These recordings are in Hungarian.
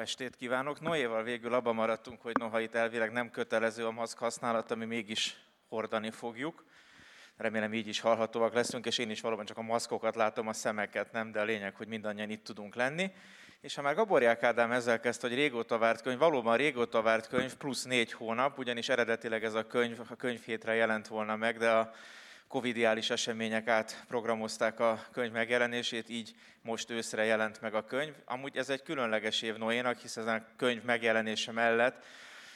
estét kívánok! Noéval végül abban maradtunk, hogy noha itt elvileg nem kötelező a maszk használat, ami mégis hordani fogjuk. Remélem így is hallhatóak leszünk, és én is valóban csak a maszkokat látom, a szemeket nem, de a lényeg, hogy mindannyian itt tudunk lenni. És ha már Gaborják Ádám ezzel kezdte, hogy régóta várt könyv, valóban régóta várt könyv, plusz négy hónap, ugyanis eredetileg ez a könyv a könyvhétre jelent volna meg, de a covidiális események átprogramozták a könyv megjelenését, így most őszre jelent meg a könyv. Amúgy ez egy különleges év Noénak, hiszen a könyv megjelenése mellett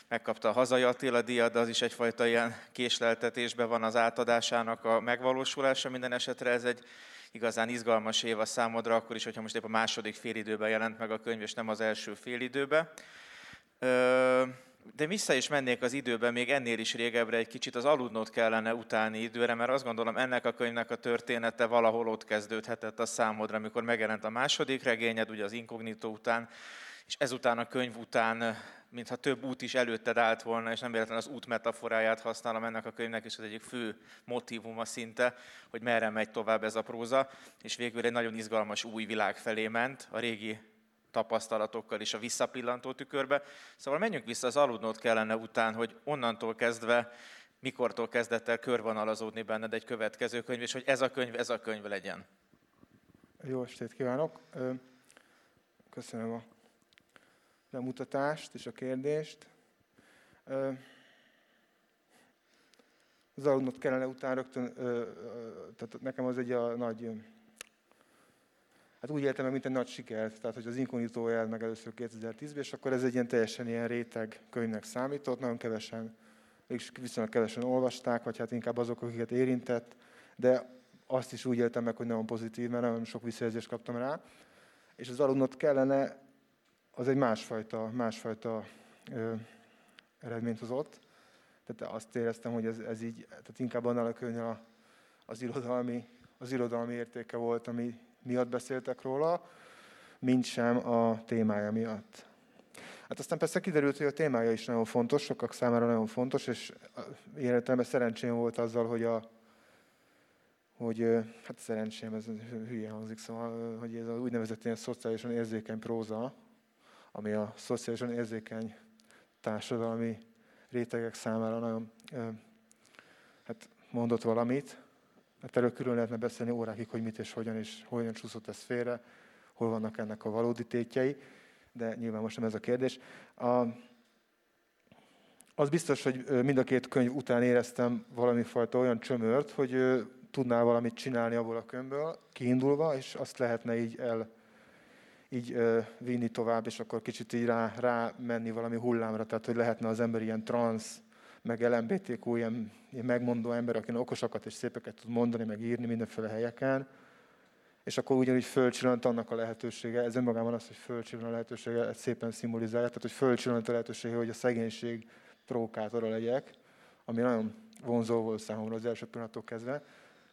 megkapta a hazai Attila díjat, de az is egyfajta ilyen késleltetésben van az átadásának a megvalósulása. Minden esetre ez egy igazán izgalmas év a számodra, akkor is, hogyha most épp a második félidőben jelent meg a könyv, és nem az első félidőben. De vissza is mennék az időben, még ennél is régebbre egy kicsit az aludnót kellene utáni időre, mert azt gondolom ennek a könyvnek a története valahol ott kezdődhetett a számodra, amikor megjelent a második regényed, ugye az inkognitó után, és ezután a könyv után, mintha több út is előtted állt volna, és nem véletlenül az út metaforáját használom ennek a könyvnek, és az egyik fő motivuma szinte, hogy merre megy tovább ez a próza, és végül egy nagyon izgalmas új világ felé ment, a régi tapasztalatokkal is a visszapillantó tükörbe. Szóval menjünk vissza az aludnót kellene után, hogy onnantól kezdve, mikortól kezdett el körvonalazódni benned egy következő könyv, és hogy ez a könyv, ez a könyv legyen. Jó estét kívánok! Köszönöm a bemutatást és a kérdést. Az aludnot kellene után rögtön, tehát nekem az egy a nagy hát úgy éltem meg, mint egy nagy sikert, tehát hogy az Incognito el meg először 2010-ben, és akkor ez egy ilyen teljesen ilyen réteg könyvnek számított, nagyon kevesen, és viszonylag kevesen olvasták, vagy hát inkább azok, akiket érintett, de azt is úgy éltem meg, hogy nagyon pozitív, mert nagyon sok visszajelzést kaptam rá. És az aludnot kellene, az egy másfajta, másfajta ö, eredményt hozott. Tehát azt éreztem, hogy ez, ez így, tehát inkább annál a könyvnél az irodalmi, az irodalmi értéke volt, ami, miatt beszéltek róla, mint sem a témája miatt. Hát aztán persze kiderült, hogy a témája is nagyon fontos, sokak számára nagyon fontos, és életemben szerencsém volt azzal, hogy a hogy hát szerencsém, ez hülye hangzik, szóval, hogy ez az úgynevezett ilyen szociálisan érzékeny próza, ami a szociálisan érzékeny társadalmi rétegek számára nagyon hát mondott valamit, Hát erről külön lehetne beszélni órákig, hogy mit és hogyan, és hogyan csúszott ez félre, hol vannak ennek a valódi tétjei, de nyilván most nem ez a kérdés. A, az biztos, hogy mind a két könyv után éreztem valami fajta olyan csömört, hogy tudnál valamit csinálni abból a könyvből, kiindulva, és azt lehetne így el így vinni tovább, és akkor kicsit így rá, rá menni valami hullámra, tehát hogy lehetne az ember ilyen transz meg LMBTQ, ilyen, ilyen megmondó ember, aki okosakat és szépeket tud mondani, meg írni mindenféle helyeken, és akkor ugyanúgy fölcsillant annak a lehetősége, ez önmagában az, hogy fölcsillant a lehetősége, ez szépen szimbolizálja, tehát hogy fölcsillant a lehetősége, hogy a szegénység provokátora legyek, ami nagyon vonzó volt számomra az első pillanattól kezdve.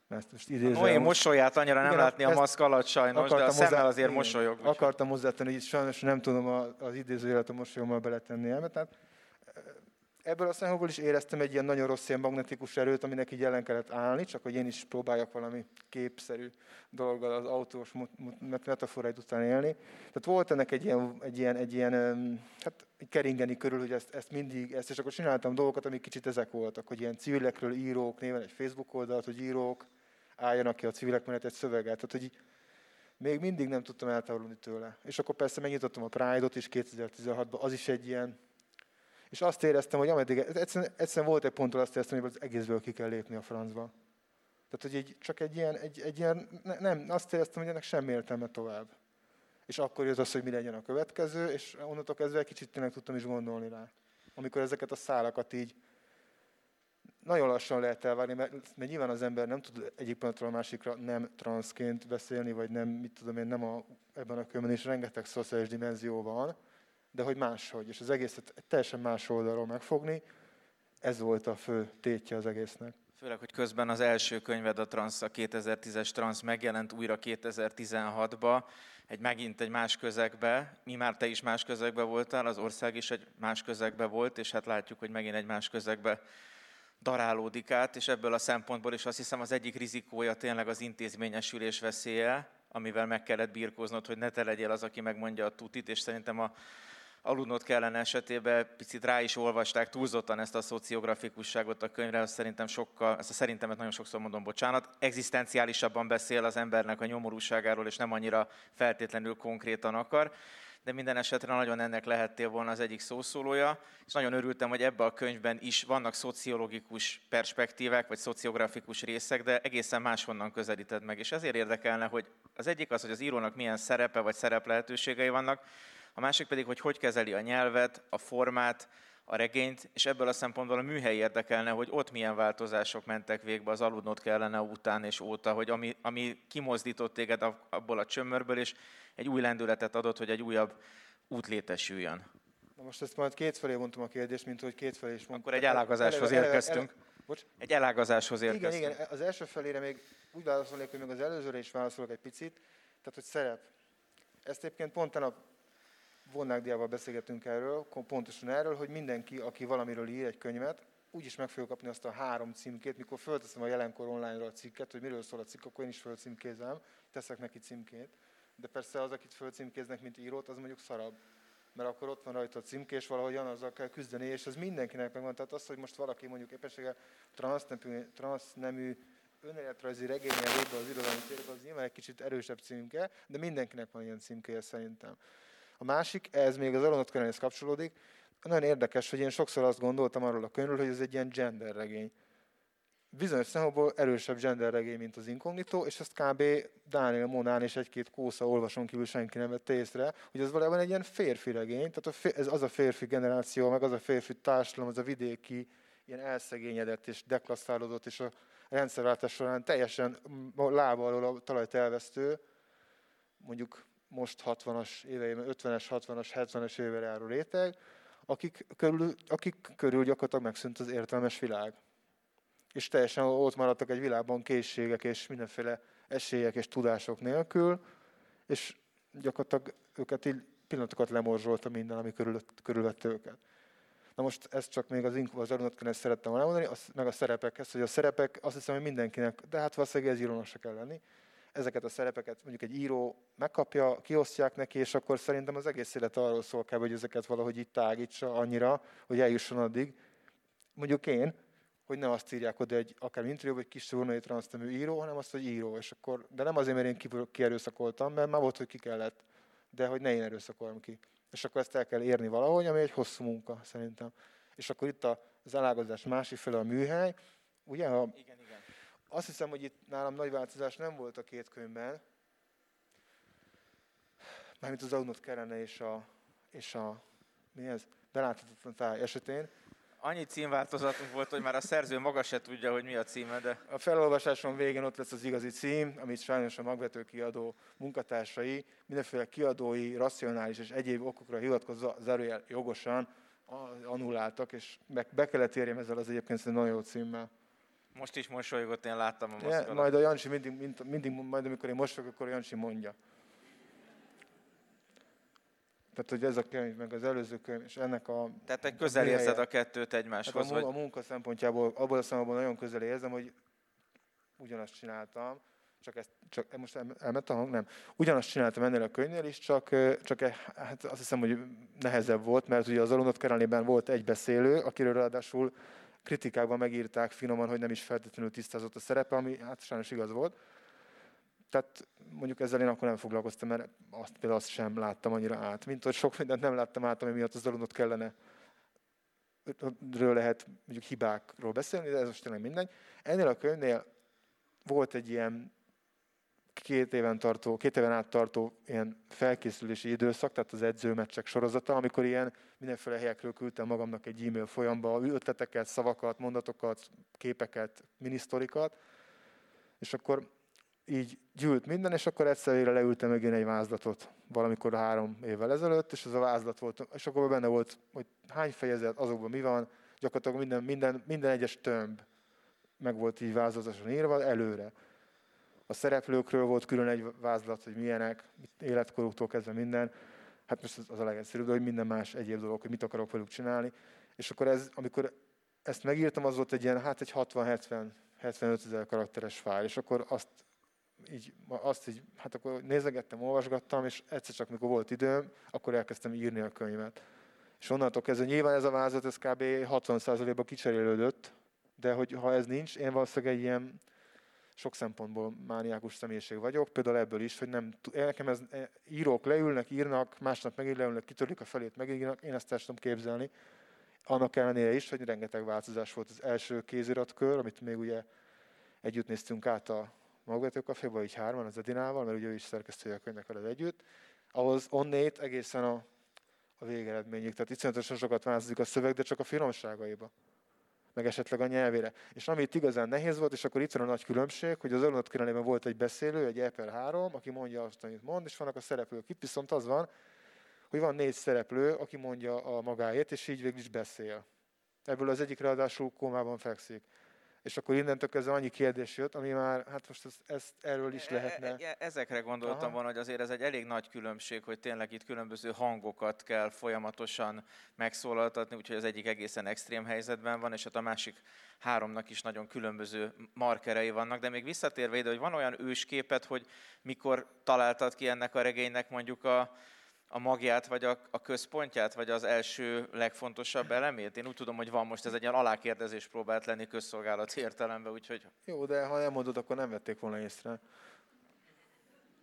Ezt most idézem. Noé mosolyát annyira nem Igen, látni a maszk alatt sajnos, de a szemmel azért mosolyog. Akartam hozzátenni, hogy sajnos nem tudom az idézőjelet a mosolyommal beletenni el, tehát ebből a szempontból is éreztem egy ilyen nagyon rossz ilyen magnetikus erőt, aminek így ellen kellett állni, csak hogy én is próbáljak valami képszerű dologgal az autós metaforáit után élni. Tehát volt ennek egy ilyen, egy ilyen, egy ilyen hát keringeni körül, hogy ezt, ezt mindig, ezt, és akkor csináltam dolgokat, amik kicsit ezek voltak, hogy ilyen civilekről írók, néven egy Facebook oldalt, hogy írók álljanak ki a civilek mellett egy szöveget. Tehát, hogy még mindig nem tudtam eltávolodni tőle. És akkor persze megnyitottam a Pride-ot is 2016-ban, az is egy ilyen és azt éreztem, hogy ameddig, egyszerűen, egyszerűen volt egy ponttól azt éreztem, hogy az egészből ki kell lépni a francba. Tehát, hogy egy, csak egy ilyen, egy, egy ilyen, nem, azt éreztem, hogy ennek semmi értelme tovább. És akkor jött az, hogy mi legyen a következő, és onnantól kezdve egy kicsit tényleg tudtam is gondolni rá. Amikor ezeket a szálakat így nagyon lassan lehet elvárni, mert, mert nyilván az ember nem tud egyik pillanatról a másikra nem transzként beszélni, vagy nem, mit tudom én, nem a, ebben a könyvben is rengeteg szociális dimenzió van, de hogy máshogy, és az egészet teljesen más oldalról megfogni, ez volt a fő tétje az egésznek. Főleg, hogy közben az első könyved, a Transz, a 2010-es Transz megjelent újra 2016-ba, egy megint egy más közegbe, mi már te is más közegbe voltál, az ország is egy más közegbe volt, és hát látjuk, hogy megint egy más közegbe darálódik át, és ebből a szempontból is azt hiszem az egyik rizikója tényleg az intézményesülés veszélye, amivel meg kellett birkóznod, hogy ne te legyél az, aki megmondja a tutit, és szerintem a aludnod kellene esetében. Picit rá is olvasták túlzottan ezt a szociografikusságot a könyvre, azt szerintem sokkal, ezt a szerintemet nagyon sokszor mondom, bocsánat, egzisztenciálisabban beszél az embernek a nyomorúságáról, és nem annyira feltétlenül konkrétan akar. De minden esetre nagyon ennek lehettél volna az egyik szószólója, és nagyon örültem, hogy ebbe a könyvben is vannak szociológikus perspektívák, vagy szociografikus részek, de egészen máshonnan közelíted meg, és ezért érdekelne, hogy az egyik az, hogy az írónak milyen szerepe vagy szerep lehetőségei vannak, a másik pedig, hogy hogy kezeli a nyelvet, a formát, a regényt, és ebből a szempontból a műhely érdekelne, hogy ott milyen változások mentek végbe az aludnot kellene után és óta, hogy ami, ami kimozdított téged abból a csömörből, és egy új lendületet adott, hogy egy újabb út létesüljön. Na most ezt majd kétfelé mondtam a kérdést, mint hogy kétfelé is mondtam. Akkor egy elágazáshoz érkeztünk. Bocs? Egy elágazáshoz érkeztünk. Igen, igen, az első felére még úgy válaszolnék, hogy még az előzőre is válaszolok egy picit. Tehát, hogy szerep. Ezt egyébként pont a Vonnágdiával beszélgetünk erről, pontosan erről, hogy mindenki, aki valamiről ír egy könyvet, úgyis meg fogja kapni azt a három címkét, mikor fölteszem a jelenkor online-ra a cikket, hogy miről szól a cikk, akkor én is fölcímkézem, teszek neki címkét. De persze az, akit fölcímkéznek, mint írót, az mondjuk szarabb. Mert akkor ott van rajta a címke, és valahogyan azzal kell küzdeni, és ez mindenkinek megvan. Tehát az, hogy most valaki mondjuk éppenséggel transznemű, transznemű önéletrajzi regényen az irodalmi térbe, az nyilván egy kicsit erősebb címke, de mindenkinek van ilyen címkéje szerintem. A másik, ez még az Alonot könyvhez kapcsolódik, nagyon érdekes, hogy én sokszor azt gondoltam arról a könyvről, hogy ez egy ilyen gender regény. Bizonyos szempontból erősebb gender regény, mint az Inkognito, és ezt kb. Daniel Monán és egy-két kósza olvason kívül senki nem vette észre, hogy ez valójában egy ilyen férfi regény, tehát a ez az a férfi generáció, meg az a férfi társadalom, az a vidéki, ilyen elszegényedett és deklasszálódott, és a rendszerváltás során teljesen lába alól a talajt elvesztő, mondjuk most 60-as éveiben, 50-es, 60-as, 70-es évre járó réteg, akik körül, akik körül gyakorlatilag megszűnt az értelmes világ. És teljesen ott maradtak egy világban készségek és mindenféle esélyek és tudások nélkül, és gyakorlatilag őket így pillanatokat lemorzsolta minden, ami körül, körülvette őket. Na most ez csak még az, az arunatkönyvet szerettem volna mondani, az, meg a szerepekhez, hogy a szerepek azt hiszem, hogy mindenkinek, de hát valószínűleg ez írónak se kell lenni, ezeket a szerepeket mondjuk egy író megkapja, kiosztják neki, és akkor szerintem az egész élet arról szól kell, hogy ezeket valahogy itt tágítsa annyira, hogy eljusson addig. Mondjuk én, hogy nem azt írják oda egy akár interjú, vagy kis vonai transznemű író, hanem azt, hogy író. És akkor, de nem azért, mert én kierőszakoltam, mert már volt, hogy ki kellett, de hogy ne én erőszakolom ki. És akkor ezt el kell érni valahogy, ami egy hosszú munka szerintem. És akkor itt az elágazás másik fele a műhely. Ugye, ha igen, igen azt hiszem, hogy itt nálam nagy változás nem volt a két könyvben, mármint az Aunot kellene és a, és a mi ez? Beláthatatlan táj esetén. Annyi címváltozatunk volt, hogy már a szerző maga se tudja, hogy mi a címe, de... A felolvasáson végén ott lesz az igazi cím, amit sajnos a magvető kiadó munkatársai mindenféle kiadói, racionális és egyéb okokra hivatkozva zárójel jogosan annuláltak, és be kellett érjem ezzel az egyébként nagyon jó címmel. Most is mosolygott, én láttam a maszkot. Ja, majd a Jancsi mindig, mindig, mindig, majd amikor én mosolygok, akkor a Jancsi mondja. Tehát, hogy ez a könyv, meg az előző könyv, és ennek a... Tehát egy közel érzed a kettőt egymáshoz? Hát a, a munka szempontjából, abból a szempontból nagyon közel érzem, hogy ugyanazt csináltam, csak, ezt, csak most elment a hang? Nem. Ugyanazt csináltam ennél a könyvnél is, csak, csak e, hát azt hiszem, hogy nehezebb volt, mert ugye az Alunot Kerelében volt egy beszélő, akiről ráadásul kritikákban megírták finoman, hogy nem is feltétlenül tisztázott a szerepe, ami hát sajnos igaz volt. Tehát mondjuk ezzel én akkor nem foglalkoztam, mert azt, például azt sem láttam annyira át. Mint hogy sok mindent nem láttam át, ami miatt az aludnot kellene ről lehet mondjuk hibákról beszélni, de ez most tényleg mindegy. Ennél a könyvnél volt egy ilyen két éven, tartó, két éven át tartó ilyen felkészülési időszak, tehát az edzőmeccsek sorozata, amikor ilyen mindenféle helyekről küldtem magamnak egy e-mail folyamba ötleteket, szavakat, mondatokat, képeket, minisztorikat, és akkor így gyűlt minden, és akkor egyszerűen leültem meg én egy vázlatot valamikor három évvel ezelőtt, és az a vázlat volt, és akkor benne volt, hogy hány fejezet, azokban mi van, gyakorlatilag minden, minden, minden egyes tömb meg volt így vázlatosan írva előre. A szereplőkről volt külön egy vázlat, hogy milyenek, életkoruktól kezdve minden. Hát most az a legegyszerűbb, hogy minden más egyéb dolog, hogy mit akarok velük csinálni. És akkor ez, amikor ezt megírtam, az volt egy ilyen, hát egy 60-70 75 ezer karakteres fájl, és akkor azt így azt így, hát akkor nézegettem, olvasgattam, és egyszer csak, mikor volt időm, akkor elkezdtem írni a könyvet. És onnantól kezdve nyilván ez a vázat, ez kb. 60%-ban kicserélődött, de hogy ha ez nincs, én valószínűleg egy ilyen sok szempontból mániákus személyiség vagyok, például ebből is, hogy nem, nekem ez, e, írók leülnek, írnak, másnap megint leülnek, kitörlik a felét, megírnak, én ezt el tudom képzelni. Annak ellenére is, hogy rengeteg változás volt az első kéziratkör, amit még ugye együtt néztünk át a Magvető Caféba, így hárman az Edinával, mert ugye ő is szerkesztője a könyvnek veled együtt. Ahhoz onnét egészen a, a végeredményig. Tehát iszonyatosan sokat változik a szöveg, de csak a finomságaiba meg esetleg a nyelvére. És ami itt igazán nehéz volt, és akkor itt van a nagy különbség, hogy az örömet volt egy beszélő, egy Apple 3, aki mondja azt, amit mond, és vannak a szereplők. Itt viszont az van, hogy van négy szereplő, aki mondja a magáét, és így végül is beszél. Ebből az egyik ráadásul kómában fekszik. És akkor innentől kezdve annyi kérdés jött, ami már, hát most ezt, ezt erről is e, e, lehetne. E, e, ezekre gondoltam Aha. volna, hogy azért ez egy elég nagy különbség, hogy tényleg itt különböző hangokat kell folyamatosan megszólaltatni, úgyhogy az egyik egészen extrém helyzetben van, és hát a másik háromnak is nagyon különböző markerei vannak, de még visszatérve ide, hogy van olyan ősképet, hogy mikor találtad ki ennek a regénynek mondjuk a, a magját, vagy a, a központját, vagy az első legfontosabb elemét? Én úgy tudom, hogy van most ez egy ilyen alákérdezés próbált lenni közszolgálati értelemben, úgyhogy... Jó, de ha nem mondod, akkor nem vették volna észre.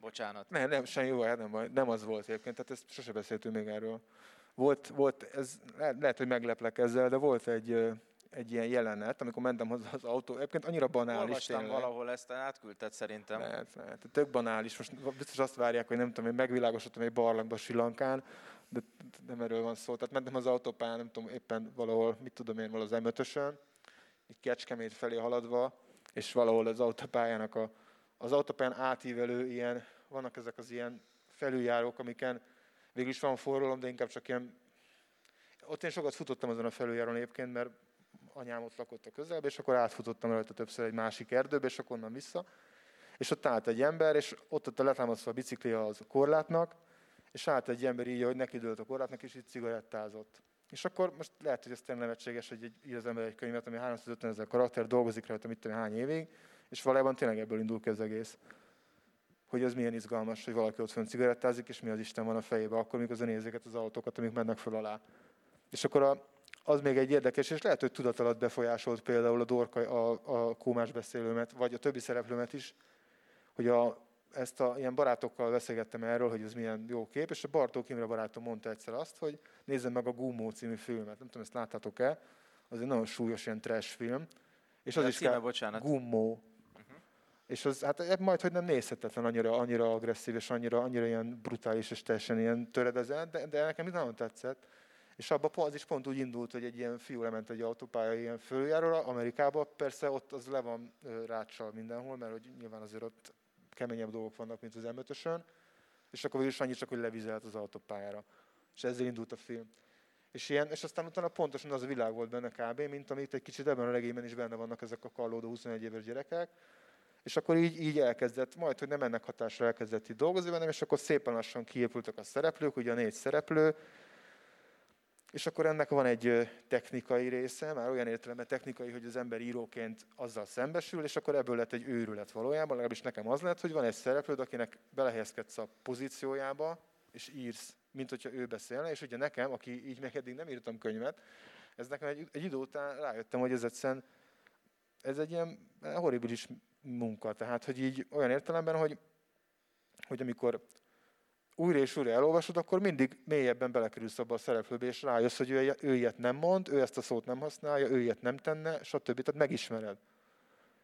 Bocsánat. Nem, nem, sem jó, nem, nem az volt egyébként, tehát ezt sose beszéltünk még erről. Volt, volt ez, lehet, hogy megleplek ezzel, de volt egy, egy ilyen jelenet, amikor mentem hozzá az autó. Egyébként annyira banális Olvastam tényleg. valahol ezt, átküldted szerintem. Lehet, lehet. Tök banális. Most biztos azt várják, hogy nem tudom, én megvilágosodtam egy barlangba Silankán, de nem erről van szó. Tehát mentem az autópályán, nem tudom, éppen valahol, mit tudom én, valahol az M5-ösön, egy Kecskemét felé haladva, és valahol az autópályának a, az autópályán átívelő ilyen, vannak ezek az ilyen felüljárók, amiken végül is van forralom, de inkább csak ilyen ott én sokat futottam azon a felüljáron egyébként, mert anyám ott lakott a közelbe, és akkor átfutottam rajta többször egy másik erdőbe, és akkor onnan vissza. És ott állt egy ember, és ott ott letámasztva a biciklia az korlátnak, és állt egy ember így, hogy neki dőlt a korlátnak, és így cigarettázott. És akkor most lehet, hogy ez tényleg nevetséges, hogy egy, ír az ember egy könyvet, ami 350 ezer karakter, dolgozik rajta, mit tudom, hány évig, és valójában tényleg ebből indul ki az egész. Hogy ez milyen izgalmas, hogy valaki ott fönn cigarettázik, és mi az Isten van a fejébe, akkor, mikor nézik az autókat, amik mennek föl alá. És akkor a, az még egy érdekes, és lehet, hogy tudat alatt befolyásolt például a Dorka, a, a kómás beszélőmet, vagy a többi szereplőmet is, hogy a, ezt a ilyen barátokkal beszélgettem erről, hogy ez milyen jó kép, és a Bartók Imre barátom mondta egyszer azt, hogy nézzem meg a Gummo című filmet. Nem tudom, ezt láttátok-e? Az egy nagyon súlyos ilyen trash film. És az De is címe, kell, bocsánat. Gummo. Uh-huh. És az, hát majd, hogy nem nézhetetlen annyira, annyira agresszív, és annyira, annyira ilyen brutális, és teljesen ilyen töredezett, de, de nekem nagyon tetszett. És abban az is pont úgy indult, hogy egy ilyen fiú lement egy autópálya ilyen följáróra, Amerikába, persze ott az le van rácsal mindenhol, mert hogy nyilván azért ott keményebb dolgok vannak, mint az m és akkor is annyi csak, hogy levizelt az autópályára. És ezzel indult a film. És, ilyen, és aztán utána pontosan az a világ volt benne kb., mint amit egy kicsit ebben a regényben is benne vannak ezek a kallódó 21 éves gyerekek, és akkor így, így elkezdett, majd, hogy nem ennek hatásra elkezdett itt dolgozni bennem, és akkor szépen lassan kiépültek a szereplők, ugye a négy szereplő, és akkor ennek van egy technikai része, már olyan értelemben technikai, hogy az ember íróként azzal szembesül, és akkor ebből lett egy őrület valójában, legalábbis nekem az lett, hogy van egy szereplőd, akinek belehelyezkedsz a pozíciójába, és írsz, mint hogyha ő beszélne, és ugye nekem, aki így meg eddig nem írtam könyvet, ez nekem egy, egy idő után rájöttem, hogy ez egyszerűen, ez egy ilyen horribilis munka, tehát hogy így olyan értelemben, hogy, hogy amikor újra és újra elolvasod, akkor mindig mélyebben belekerülsz abba a szereplőbe, és rájössz, hogy ő, ő ilyet nem mond, ő ezt a szót nem használja, ő ilyet nem tenne, stb. Tehát megismered.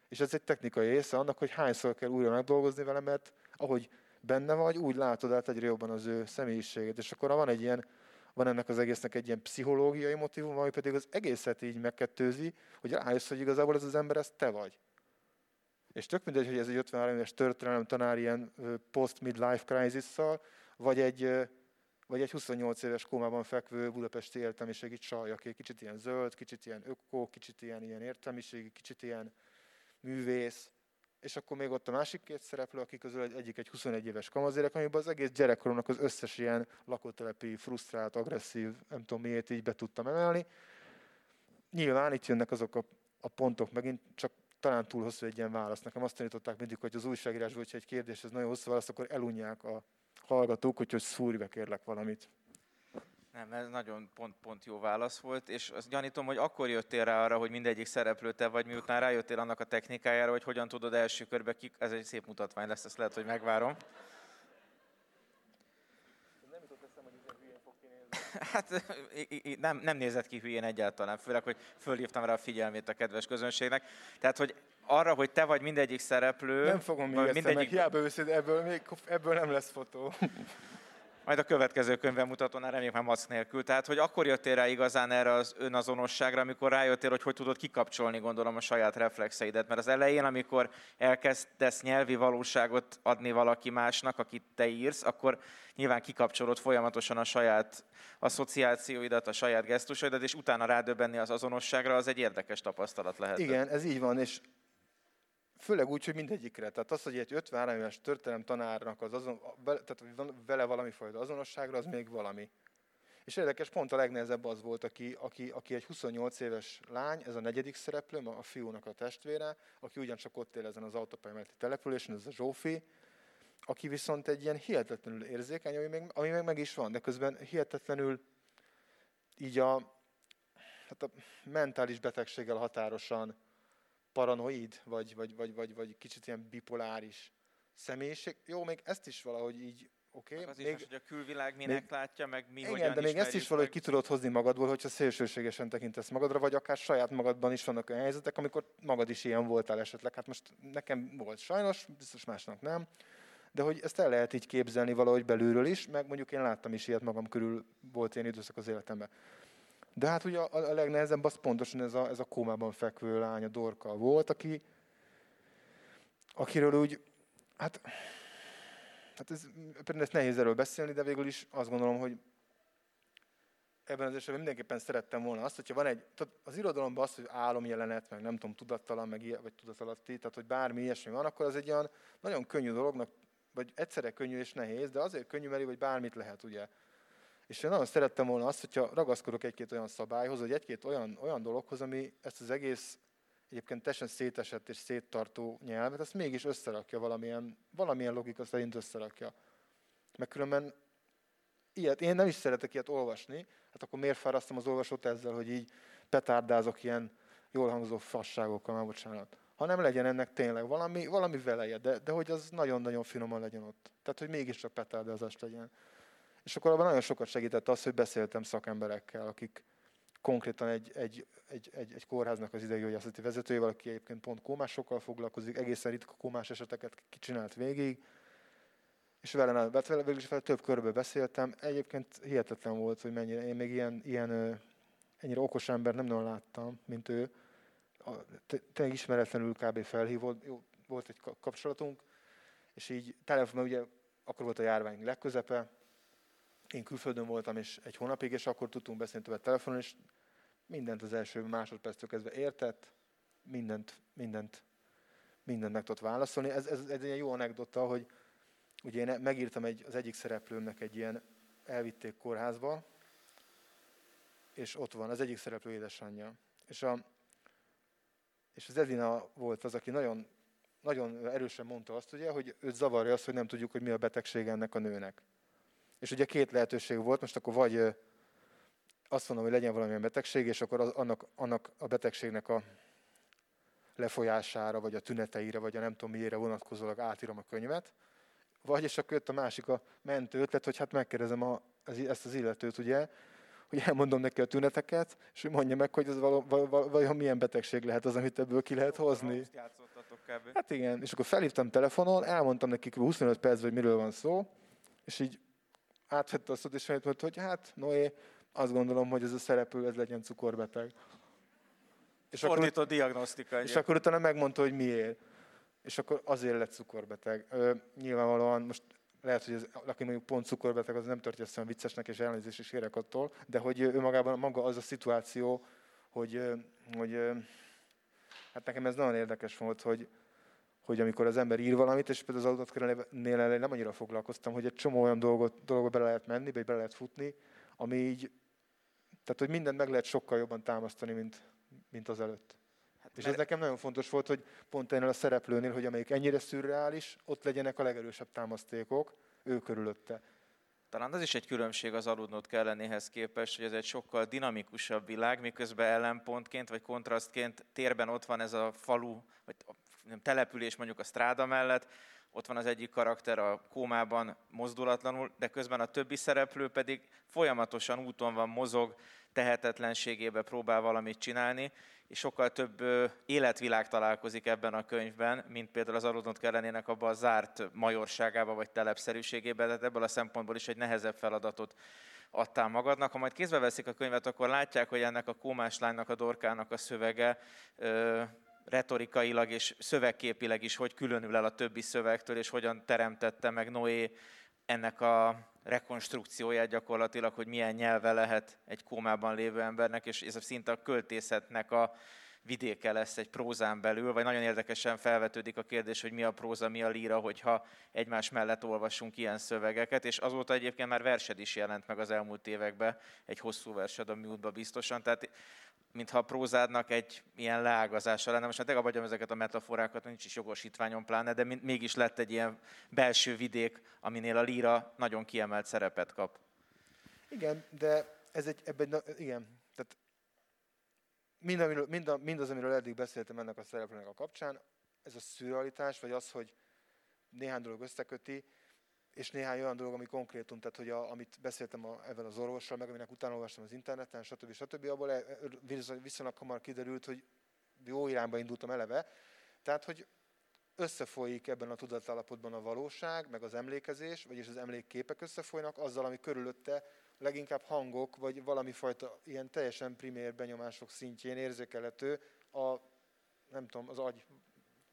És ez egy technikai része annak, hogy hányszor kell újra megdolgozni vele, mert ahogy benne vagy, úgy látod át egyre jobban az ő személyiségét. És akkor van egy ilyen, van ennek az egésznek egy ilyen pszichológiai motivum, ami pedig az egészet így megkettőzi, hogy rájössz, hogy igazából ez az ember, ez te vagy. És tök mindegy, hogy ez egy 53 éves történelem tanár ilyen post-midlife crisis-szal, vagy egy, vagy egy 28 éves kómában fekvő budapesti értelmiségi csaj, aki kicsit ilyen zöld, kicsit ilyen ökó, kicsit ilyen, ilyen értelmiségi, kicsit ilyen művész, és akkor még ott a másik két szereplő, akik közül egy, egyik egy 21 éves kamazérek, amiben az egész gyerekkoromnak az összes ilyen lakótelepi, frusztrált, agresszív, nem tudom miért így be tudtam emelni. Nyilván itt jönnek azok a, a pontok megint, csak talán túl hosszú egy ilyen válasz. Nekem azt tanították mindig, hogy az újságírásban, hogyha egy kérdés ez nagyon hosszú válasz, akkor elunják a hallgatók, úgyhogy szúrj be kérlek valamit. Nem, ez nagyon pont-pont jó válasz volt, és azt gyanítom, hogy akkor jöttél rá arra, hogy mindegyik szereplő te vagy, miután rájöttél annak a technikájára, hogy hogyan tudod első körbe ki... Ez egy szép mutatvány lesz, ezt lehet, hogy megvárom. Hát nem, nem nézett ki hülyén egyáltalán, főleg, hogy fölhívtam rá a figyelmét a kedves közönségnek. Tehát, hogy arra, hogy te vagy mindegyik szereplő... Nem fogom még mindegyik... meg, hiába őszid, ebből, még, ebből nem lesz fotó. Majd a következő könyvben mutatom, reméljük már maszk nélkül. Tehát, hogy akkor jöttél rá igazán erre az önazonosságra, amikor rájöttél, hogy hogy tudod kikapcsolni, gondolom, a saját reflexeidet. Mert az elején, amikor elkezdesz nyelvi valóságot adni valaki másnak, akit te írsz, akkor nyilván kikapcsolod folyamatosan a saját asszociációidat, a saját gesztusaidat, és utána rádöbbenni az azonosságra, az egy érdekes tapasztalat lehet. Igen, ez így van, és Főleg úgy, hogy mindegyikre. Tehát az, hogy egy 53 éves történelem tanárnak az azon, tehát vele valami fajta azonosságra, az még valami. És érdekes, pont a legnehezebb az volt, aki, aki, aki egy 28 éves lány, ez a negyedik szereplő, a fiúnak a testvére, aki ugyancsak ott él ezen az autópálya településen, ez a Zsófi, aki viszont egy ilyen hihetetlenül érzékeny, ami meg, ami meg, meg is van, de közben hihetetlenül így a, hát a mentális betegséggel határosan paranoid, vagy, vagy, vagy, vagy, vagy kicsit ilyen bipoláris személyiség. Jó, még ezt is valahogy így oké. Okay. Az még, is, hogy a külvilág minek még, látja, meg mi igen, hogyan de még ezt is valahogy meg... ki tudod hozni magadból, hogyha szélsőségesen tekintesz magadra, vagy akár saját magadban is vannak olyan helyzetek, amikor magad is ilyen voltál esetleg. Hát most nekem volt sajnos, biztos másnak nem. De hogy ezt el lehet így képzelni valahogy belülről is, meg mondjuk én láttam is ilyet magam körül, volt ilyen időszak az életemben. De hát ugye a, a legnehezebb az pontosan ez a, ez a kómában fekvő lány, a Dorka volt, aki, akiről úgy, hát, hát ez, ez nehéz erről beszélni, de végül is azt gondolom, hogy ebben az esetben mindenképpen szerettem volna azt, hogyha van egy, tehát az irodalomban az, hogy álomjelenet, meg nem tudom, tudattalan, meg ilyen, vagy tudatalatti, tehát hogy bármi ilyesmi van, akkor az egy olyan nagyon könnyű dolognak, vagy egyszerre könnyű és nehéz, de azért könnyű, mert hogy bármit lehet, ugye. És én nagyon szerettem volna azt, hogyha ragaszkodok egy-két olyan szabályhoz, vagy egy-két olyan, olyan dologhoz, ami ezt az egész egyébként teljesen szétesett és széttartó nyelvet, ezt mégis összerakja valamilyen, valamilyen logika szerint összerakja. Mert különben ilyet, én nem is szeretek ilyet olvasni, hát akkor miért fárasztom az olvasót ezzel, hogy így petárdázok ilyen jól hangzó fasságokkal, már bocsánat. Ha nem legyen ennek tényleg valami, valami veleje, de, de hogy az nagyon-nagyon finoman legyen ott. Tehát, hogy mégiscsak petárdázás legyen. És akkor abban nagyon sokat segített az, hogy beszéltem szakemberekkel, akik konkrétan egy, egy, egy, egy, egy kórháznak az ideiggyógyászati vezetőjével, aki egyébként pont kómásokkal foglalkozik, egészen ritka kómás eseteket kicsinált végig, és vele, vele végül is vele több körbe beszéltem. Egyébként hihetetlen volt, hogy mennyire, én még ilyen, ilyen ennyire okos ember nem nagyon láttam, mint ő. Tényleg ismeretlenül kb. felhívott, jó, volt egy kapcsolatunk, és így telefonon, ugye akkor volt a járvány legközepe, én külföldön voltam és egy hónapig, és akkor tudtunk beszélni többet telefonon, és mindent az első másodperctől kezdve értett, mindent, mindent, mindent meg tudott válaszolni. Ez, ez, ez egy jó anekdota, hogy ugye én megírtam egy, az egyik szereplőmnek egy ilyen, elvitték kórházba, és ott van az egyik szereplő édesanyja. És, a, és az Edina volt az, aki nagyon, nagyon erősen mondta azt, ugye, hogy őt zavarja az, hogy nem tudjuk, hogy mi a betegség ennek a nőnek. És ugye két lehetőség volt, most akkor vagy azt mondom, hogy legyen valamilyen betegség, és akkor az, annak, annak a betegségnek a lefolyására, vagy a tüneteire, vagy a nem tudom miére vonatkozólag átírom a könyvet. Vagy, és akkor jött a másik a mentő ötlet, hogy hát megkérdezem a, ezt az illetőt, ugye, hogy elmondom neki a tüneteket, és hogy mondja meg, hogy ez val, val, val, vajon milyen betegség lehet az, amit ebből ki lehet hozni. Hát igen, és akkor felhívtam telefonon, elmondtam nekik 25 percben, hogy miről van szó, és így átvette a szót, és mondta, hogy hát Noé, azt gondolom, hogy ez a szereplő, ez legyen cukorbeteg. És Fordított akkor, diagnosztika. És akkor utána megmondta, hogy miért. És akkor azért lett cukorbeteg. Ö, nyilvánvalóan most lehet, hogy ez, aki mondjuk pont cukorbeteg, az nem tartja ezt viccesnek, és elnézést is kérek attól, de hogy ő magában maga az a szituáció, hogy, hogy hát nekem ez nagyon érdekes volt, hogy, hogy amikor az ember ír valamit, és például az adatkerenél nem annyira foglalkoztam, hogy egy csomó olyan dolgot, dolgot bele lehet menni, vagy bele lehet futni, ami így, tehát hogy mindent meg lehet sokkal jobban támasztani, mint, mint az előtt. Hát És ez nekem nagyon fontos volt, hogy pont ennél a szereplőnél, hogy amelyik ennyire szürreális, ott legyenek a legerősebb támasztékok ő körülötte. Talán az is egy különbség az aludnot kellenéhez képest, hogy ez egy sokkal dinamikusabb világ, miközben ellenpontként vagy kontrasztként térben ott van ez a falu, vagy nem, település mondjuk a stráda mellett, ott van az egyik karakter a kómában mozdulatlanul, de közben a többi szereplő pedig folyamatosan úton van, mozog, tehetetlenségébe próbál valamit csinálni, és sokkal több életvilág találkozik ebben a könyvben, mint például az Arodont kellenének abban a zárt majorságába vagy telepszerűségében, tehát ebből a szempontból is egy nehezebb feladatot adtál magadnak. Ha majd kézbe veszik a könyvet, akkor látják, hogy ennek a kómás lánynak, a dorkának a szövege retorikailag és szövegképileg is hogy különül el a többi szövegtől, és hogyan teremtette meg Noé ennek a rekonstrukcióját gyakorlatilag, hogy milyen nyelve lehet egy kómában lévő embernek, és ez szinte a költészetnek a vidéke lesz egy prózán belül, vagy nagyon érdekesen felvetődik a kérdés, hogy mi a próza, mi a líra, hogyha egymás mellett olvasunk ilyen szövegeket, és azóta egyébként már versed is jelent meg az elmúlt években, egy hosszú versed a múltban biztosan, tehát mintha a prózádnak egy ilyen leágazása lenne. Most hát tényleg ezeket a metaforákat, nincs is jogosítványon pláne, de mégis lett egy ilyen belső vidék, aminél a líra nagyon kiemelt szerepet kap. Igen, de ez egy, ebben, igen, tehát mind, amiről, mind, a, mindaz, amiről eddig beszéltem ennek a szereplőnek a kapcsán, ez a szürrealitás, vagy az, hogy néhány dolog összeköti, és néhány olyan dolog, ami konkrétum, tehát hogy a, amit beszéltem a, ebben az orvossal, meg aminek utána olvastam az interneten, stb. stb. abból e, viszonylag hamar kiderült, hogy jó irányba indultam eleve. Tehát, hogy összefolyik ebben a tudatállapotban a valóság, meg az emlékezés, vagyis az emlékképek összefolynak azzal, ami körülötte leginkább hangok, vagy valami fajta ilyen teljesen primér benyomások szintjén érzékelhető a, nem tudom, az agy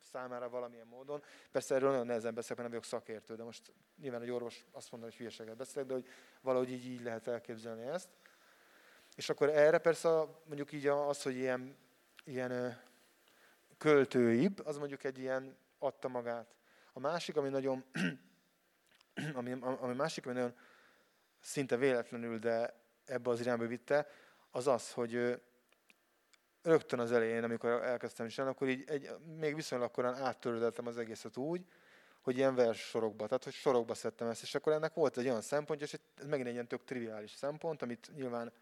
számára valamilyen módon. Persze erről nagyon nehezen beszélek, mert nem vagyok szakértő, de most nyilván egy orvos azt mondja, hogy hülyeséget beszélek, de hogy valahogy így, így lehet elképzelni ezt. És akkor erre persze mondjuk így az, hogy ilyen, ilyen költőibb, az mondjuk egy ilyen adta magát. A másik, ami nagyon, ami, ami másik, ami nagyon szinte véletlenül, de ebbe az irányba vitte, az az, hogy rögtön az elején, amikor elkezdtem is, akkor így egy, még viszonylag korán áttöröltem az egészet úgy, hogy ilyen vers sorokba, tehát hogy sorokba szedtem ezt, és akkor ennek volt egy olyan szempontja, és ez megint egy ilyen tök triviális szempont, amit nyilván,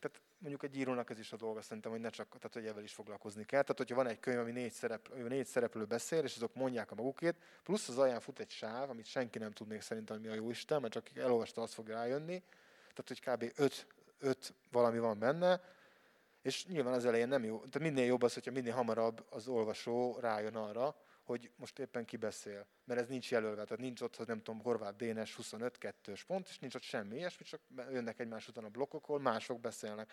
tehát mondjuk egy írónak ez is a dolga, szerintem, hogy ne csak, tehát hogy ebben is foglalkozni kell. Tehát, hogyha van egy könyv, ami négy, szerep, négy szereplő beszél, és azok mondják a magukét, plusz az alján fut egy sáv, amit senki nem tud még szerintem, mi a jó Isten, mert csak elolvasta, azt fog rájönni. Tehát, hogy kb. öt, öt valami van benne, és nyilván az elején nem jó, tehát minél jobb az, hogyha minél hamarabb az olvasó rájön arra, hogy most éppen ki beszél. Mert ez nincs jelölve, tehát nincs ott, hogy nem tudom, Horváth Dénes 25 2 pont, és nincs ott semmi ilyesmi, csak jönnek egymás után a blokkok, ahol mások beszélnek.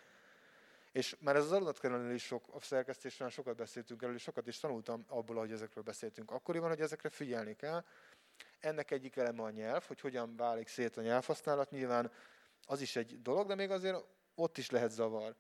És már ez az adatkerülnél is sok, a szerkesztésben sokat beszéltünk erről, és sokat is tanultam abból, hogy ezekről beszéltünk. Akkoriban, hogy ezekre figyelni kell. Ennek egyik eleme a nyelv, hogy hogyan válik szét a nyelvhasználat. Nyilván az is egy dolog, de még azért ott is lehet zavar.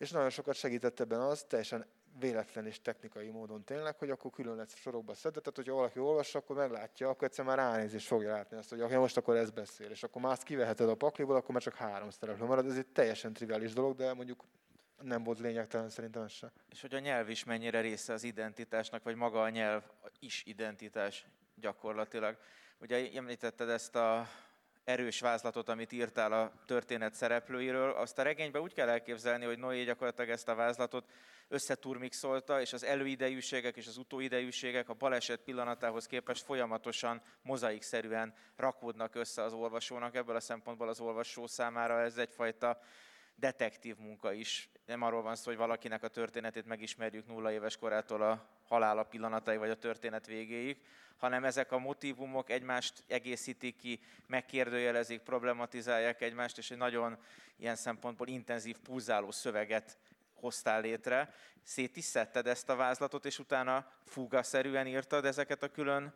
És nagyon sokat segített ebben az, teljesen véletlen és technikai módon tényleg, hogy akkor külön lesz sorokba szedett, tehát hogyha valaki olvassa, akkor meglátja, akkor egyszer már ránézés fogja látni azt, hogy most akkor ez beszél, és akkor azt kiveheted a pakliból, akkor már csak három szereplő marad. Ez egy teljesen triviális dolog, de mondjuk nem volt lényegtelen szerintem ez se. És hogy a nyelv is mennyire része az identitásnak, vagy maga a nyelv is identitás gyakorlatilag. Ugye említetted ezt a erős vázlatot, amit írtál a történet szereplőiről, azt a regényben úgy kell elképzelni, hogy Noé gyakorlatilag ezt a vázlatot összeturmixolta, és az előidejűségek és az utóidejűségek a baleset pillanatához képest folyamatosan, mozaikszerűen rakódnak össze az olvasónak. Ebből a szempontból az olvasó számára ez egyfajta detektív munka is. Nem arról van szó, hogy valakinek a történetét megismerjük nulla éves korától a halála pillanatai vagy a történet végéig, hanem ezek a motivumok egymást egészítik ki, megkérdőjelezik, problematizálják egymást, és egy nagyon ilyen szempontból intenzív, pulzáló szöveget hoztál létre. Szét is szedted ezt a vázlatot, és utána fúgaszerűen írtad ezeket a külön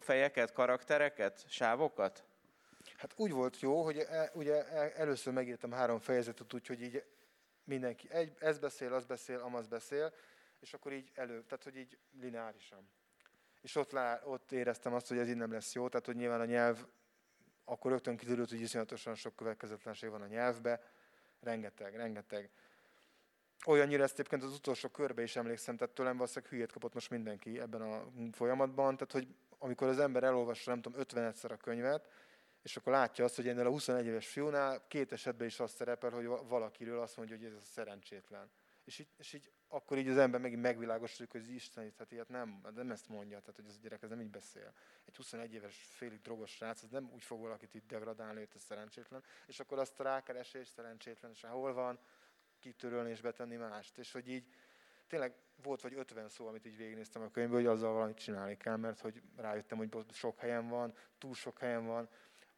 fejeket, karaktereket, sávokat? Hát úgy volt jó, hogy e, ugye e, először megírtam három fejezetet, úgyhogy így mindenki, egy, ez beszél, az beszél, amaz beszél, és akkor így elő, tehát hogy így lineárisan. És ott, lá, ott éreztem azt, hogy ez így nem lesz jó, tehát hogy nyilván a nyelv, akkor rögtön kiderült, hogy iszonyatosan sok következetlenség van a nyelvbe, rengeteg, rengeteg. olyannyira ezt egyébként az utolsó körbe is emlékszem, tehát tőlem valószínűleg hülyét kapott most mindenki ebben a folyamatban, tehát hogy amikor az ember elolvassa, nem tudom, 50 egyszer a könyvet, és akkor látja azt, hogy ennél a 21 éves fiúnál két esetben is azt szerepel, hogy valakiről azt mondja, hogy ez a szerencsétlen. És így, és így akkor így az ember megint megvilágosodik, hogy Isten, hát ilyet nem, nem ezt mondja, tehát hogy az a gyerek ez nem így beszél. Egy 21 éves félig drogos srác, az nem úgy fog valakit itt degradálni, hogy ez szerencsétlen, és akkor azt rákeresés szerencsétlen, és hol van, kitörölni és betenni mást. És hogy így tényleg volt vagy 50 szó, amit így végignéztem a könyvből, hogy azzal valamit csinálni kell, mert hogy rájöttem, hogy sok helyen van, túl sok helyen van,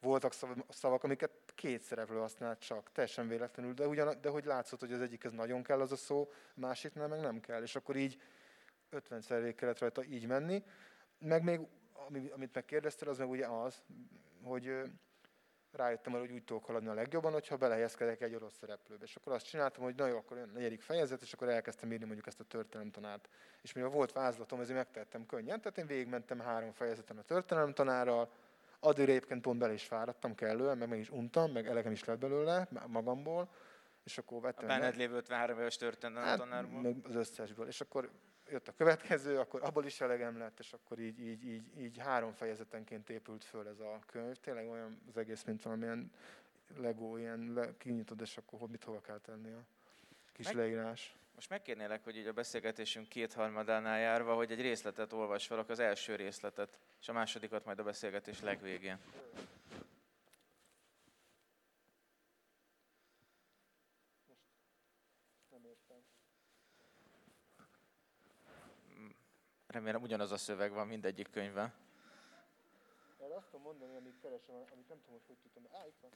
voltak szavak, amiket két szereplő használt csak, teljesen véletlenül, de, ugyan, de hogy látszott, hogy az egyik ez nagyon kell az a szó, másiknál meg nem kell. És akkor így 50-szer végig kellett rajta így menni. Meg még, amit megkérdeztél, az meg ugye az, hogy rájöttem arra, hogy úgy tudok haladni a legjobban, hogyha belehelyezkedek egy orosz szereplőbe. És akkor azt csináltam, hogy na jó, akkor a negyedik fejezet, és akkor elkezdtem írni mondjuk ezt a történelemtanát. És mivel volt vázlatom, ezért megtettem könnyen. Tehát én végigmentem három fejezeten a történelemtanárral, Addig egyébként pont bele is fáradtam kellően, meg meg is untam, meg elegem is lett belőle magamból, és akkor vettem. A benned lévő 53 éves történelem hát, tanárból? Meg az összesből. És akkor jött a következő, akkor abból is elegem lett, és akkor így, így, így, így három fejezetenként épült föl ez a könyv. Tényleg olyan az egész, mint valamilyen Lego, ilyen le, kinyitod, és akkor mit hova kell tenni a kis Meg... leírás. Most megkérnélek, hogy így a beszélgetésünk kétharmadánál járva, hogy egy részletet olvas fel, az első részletet, és a másodikat majd a beszélgetés legvégén. Remélem ugyanaz a szöveg van mindegyik könyvben. Erre azt tudom mondani, amit keresem, amit nem tudom, hogy hogy tudtam. Á, itt van.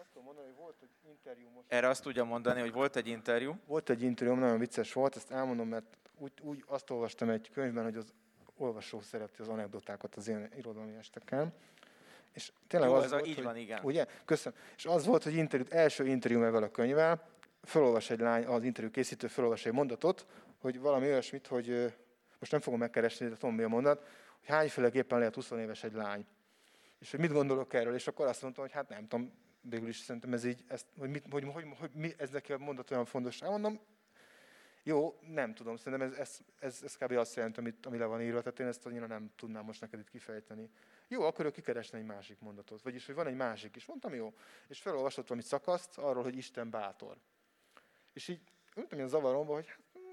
Azt tudom mondani, hogy volt egy interjú most. Erre azt tudja mondani, hogy volt egy interjú. Volt egy interjú, nagyon vicces volt, ezt elmondom, mert úgy, úgy azt olvastam egy könyvben, hogy az olvasó szereti az anekdotákat az ilyen irodalmi esteken. És tényleg Jó, az ez volt, a, így hogy, van, igen. Ugye? Köszönöm. És az volt, hogy interjú, első interjú ezzel a könyvvel, felolvas egy lány, az interjú készítő felolvas egy mondatot, hogy valami olyasmit, hogy most nem fogom megkeresni, de tudom mi a mondat, hogy hányféleképpen lehet 20 éves egy lány. És hogy mit gondolok erről, és akkor azt mondtam, hogy hát nem tudom, végül is szerintem ez így, ezt, hogy, mit, hogy, hogy, hogy mi, ez neki a mondat olyan fontos. Elmondom, jó, nem tudom, szerintem ez, ez, ez, ez kb. azt jelenti, amit, ami le van írva, tehát én ezt annyira nem tudnám most neked itt kifejteni. Jó, akkor ő kikeresne egy másik mondatot, vagyis, hogy van egy másik is. Mondtam, jó. És felolvasott valami szakaszt arról, hogy Isten bátor. És így ültem ilyen zavaromba, hogy